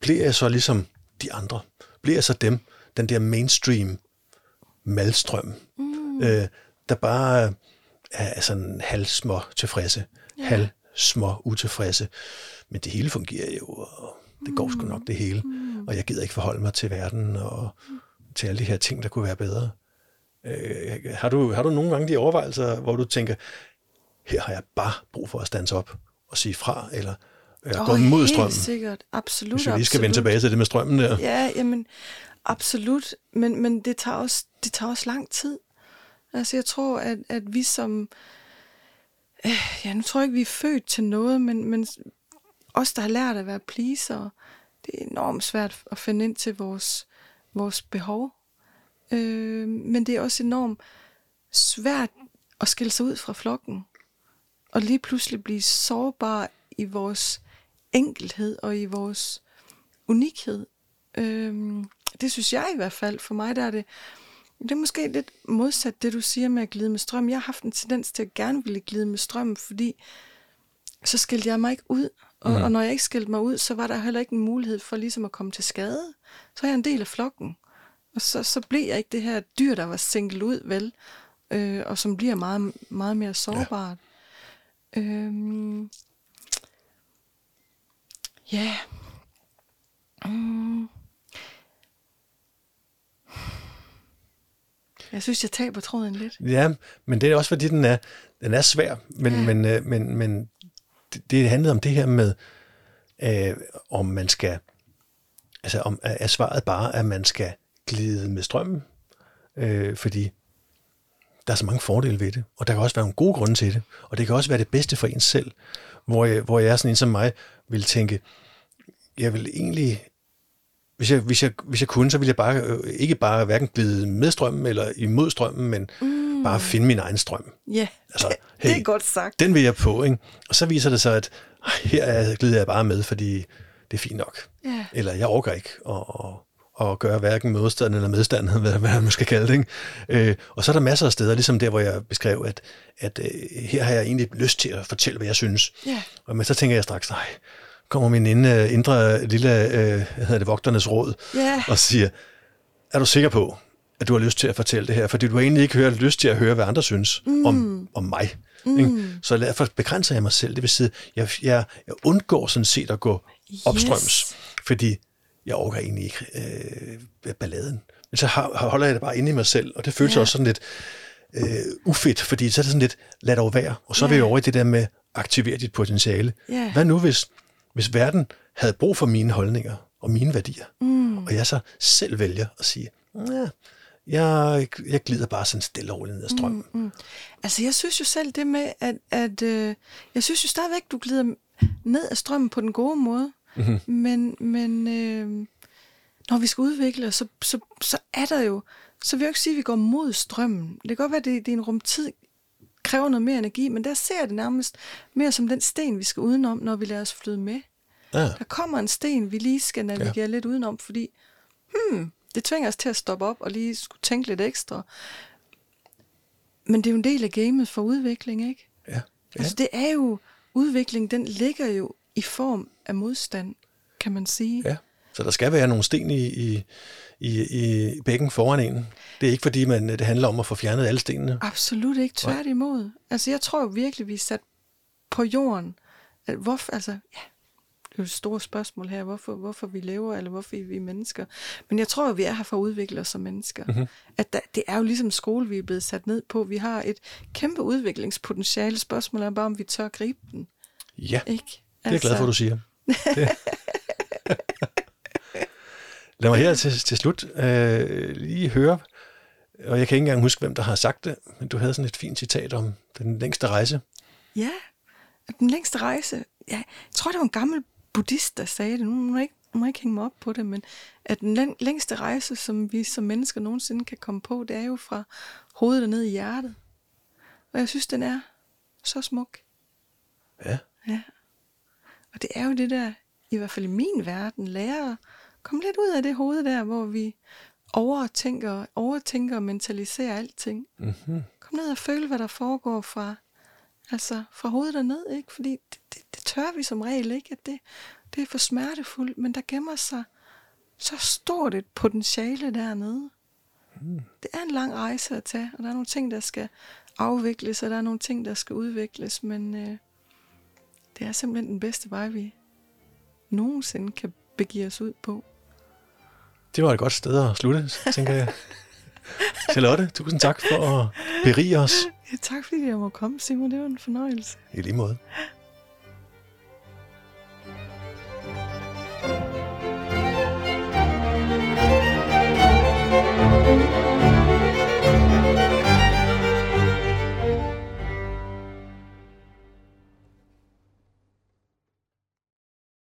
bliver jeg så ligesom de andre? Bliver jeg så dem, den der mainstream malstrøm, mm. øh, der bare er sådan halvsmå tilfredse, yeah. halvsmå utilfredse. Men det hele fungerer jo, og det går sgu nok det hele. Mm. Og jeg gider ikke forholde mig til verden og til alle de her ting, der kunne være bedre. Øh, har, du, har du nogle gange de overvejelser, hvor du tænker, her har jeg bare brug for at stands op og sige fra, eller eller oh, gå mod strømmen? Sikkert, absolut. Hvis vi lige skal absolut. vende tilbage til det med strømmen der. Ja, jamen, absolut. Men, men det, tager også, det tager også lang tid. Altså, jeg tror, at, at vi som... Øh, ja, nu tror jeg ikke, vi er født til noget, men, men os, der har lært at være pleaser, det er enormt svært at finde ind til vores, vores behov. Øh, men det er også enormt svært at skille sig ud fra flokken. Og lige pludselig blive sårbar i vores enkelhed og i vores unikhed. Øh, det synes jeg i hvert fald. For mig der er det, det er måske lidt modsat det, du siger med at glide med strøm. Jeg har haft en tendens til at gerne ville glide med strøm, fordi så skældte jeg mig ikke ud. Og, mm. og når jeg ikke skældte mig ud, så var der heller ikke en mulighed for ligesom at komme til skade. Så er jeg en del af flokken. Og så, så blev jeg ikke det her dyr, der var sænket ud, vel? Øh, og som bliver meget, meget mere sårbart. Ja. Øhm, ja. Mm. Jeg synes, jeg taber tråden lidt. Ja, men det er også, fordi den er, den er svær. Men, ja. men, øh, men, men det, det handlede om det her med, øh, om man skal, altså om er svaret bare, at man skal glide med strømmen, øh, fordi der er så mange fordele ved det, og der kan også være nogle gode grunde til det, og det kan også være det bedste for en selv, hvor jeg, hvor jeg er sådan en som mig, vil tænke, jeg vil egentlig hvis jeg, hvis, jeg, hvis jeg kunne, så ville jeg bare øh, ikke bare hverken glide med strømmen eller imod strømmen, men mm bare finde min egen strøm. Ja, altså, hey, det er godt sagt. Den vil jeg på, ikke? Og så viser det sig, at her er, glider jeg bare med, fordi det er fint nok. Yeah. Eller jeg overgår ikke at, at, at gøre hverken modstand eller medstand, hvad, hvad man skal kalde det. Ikke? Øh, og så er der masser af steder, ligesom der, hvor jeg beskrev, at, at øh, her har jeg egentlig lyst til at fortælle, hvad jeg synes. Yeah. Og men så tænker jeg straks, nej, kommer min indre, indre lille, øh, hvad hedder det, vogternes råd, yeah. og siger, er du sikker på, at du har lyst til at fortælle det her? Fordi du har egentlig ikke hørt, lyst til at høre, hvad andre synes mm. om, om mig. Mm. Ikke? Så derfor begrænser jeg mig selv. Det vil sige, jeg, jeg, jeg undgår sådan set at gå opstrøms, yes. fordi jeg overgår egentlig ikke øh, balladen. Men så holder jeg det bare inde i mig selv, og det føles yeah. også sådan lidt øh, ufedt, fordi så er det sådan lidt, lad dog være. Og så yeah. er vi over i det der med, aktivere dit potentiale. Yeah. Hvad nu, hvis hvis verden havde brug for mine holdninger og mine værdier, mm. og jeg så selv vælger at sige, ja, jeg, jeg glider bare sådan stille og roligt ned ad strømmen. Mm, mm. Altså, jeg synes jo selv det med, at, at øh, jeg synes jo stadigvæk, du glider ned ad strømmen på den gode måde, mm-hmm. men, men øh, når vi skal udvikle os, så, så, så er der jo Så vil jeg jo ikke sige, at vi går mod strømmen. Det kan godt være, at det, det er en rumtid, kræver noget mere energi, men der ser jeg det nærmest mere som den sten, vi skal udenom, når vi lader os flyde med. Ja. Der kommer en sten, vi lige skal navigere ja. lidt udenom, fordi hmm, det tvinger os til at stoppe op og lige skulle tænke lidt ekstra. Men det er jo en del af gamet for udvikling, ikke? Ja. ja. Altså det er jo, udvikling, den ligger jo i form af modstand, kan man sige. Ja. Så der skal være nogle sten i, i, i, i bækken foran en. Det er ikke fordi, man, det handler om at få fjernet alle stenene. Absolut ikke, tværtimod. Altså jeg tror jo virkelig, vi er sat på jorden. At hvorfor, altså, ja, det er jo et stort spørgsmål her, hvorfor, hvorfor vi lever, eller hvorfor vi er mennesker. Men jeg tror jo, vi er her for at udvikle os som mennesker. Mm-hmm. At der, det er jo ligesom skole, vi er blevet sat ned på. Vi har et kæmpe udviklingspotentiale. Spørgsmålet er bare, om vi tør at gribe den. Ja, Ikke? det er jeg glad for, du siger. Det. Lad mig her til, til slut øh, lige høre, og jeg kan ikke engang huske, hvem der har sagt det, men du havde sådan et fint citat om den længste rejse. Ja, den længste rejse. Ja, jeg tror, det var en gammel buddhist, der sagde det. Nu må jeg ikke, nu må jeg ikke hænge mig op på det, men at den læng- længste rejse, som vi som mennesker nogensinde kan komme på, det er jo fra hovedet og ned i hjertet. Og jeg synes, den er så smuk. Ja, Ja. Og det er jo det der, i hvert fald i min verden, lærer at komme lidt ud af det hoved der, hvor vi overtænker, overtænker og mentaliserer alting. mm-hmm. Kom ned og føle, hvad der foregår fra, altså fra hovedet og ned, ikke? Fordi det tør vi som regel ikke, at det, det er for smertefuldt, men der gemmer sig så stort et potentiale dernede. Mm. Det er en lang rejse at tage, og der er nogle ting, der skal afvikles, og der er nogle ting, der skal udvikles, men øh, det er simpelthen den bedste vej, vi nogensinde kan begive os ud på. det var et godt sted at slutte, tænker jeg. Charlotte, tusind tak for at berige os Ja, tak fordi jeg må komme, Simon. Det var en fornøjelse. i lige måde.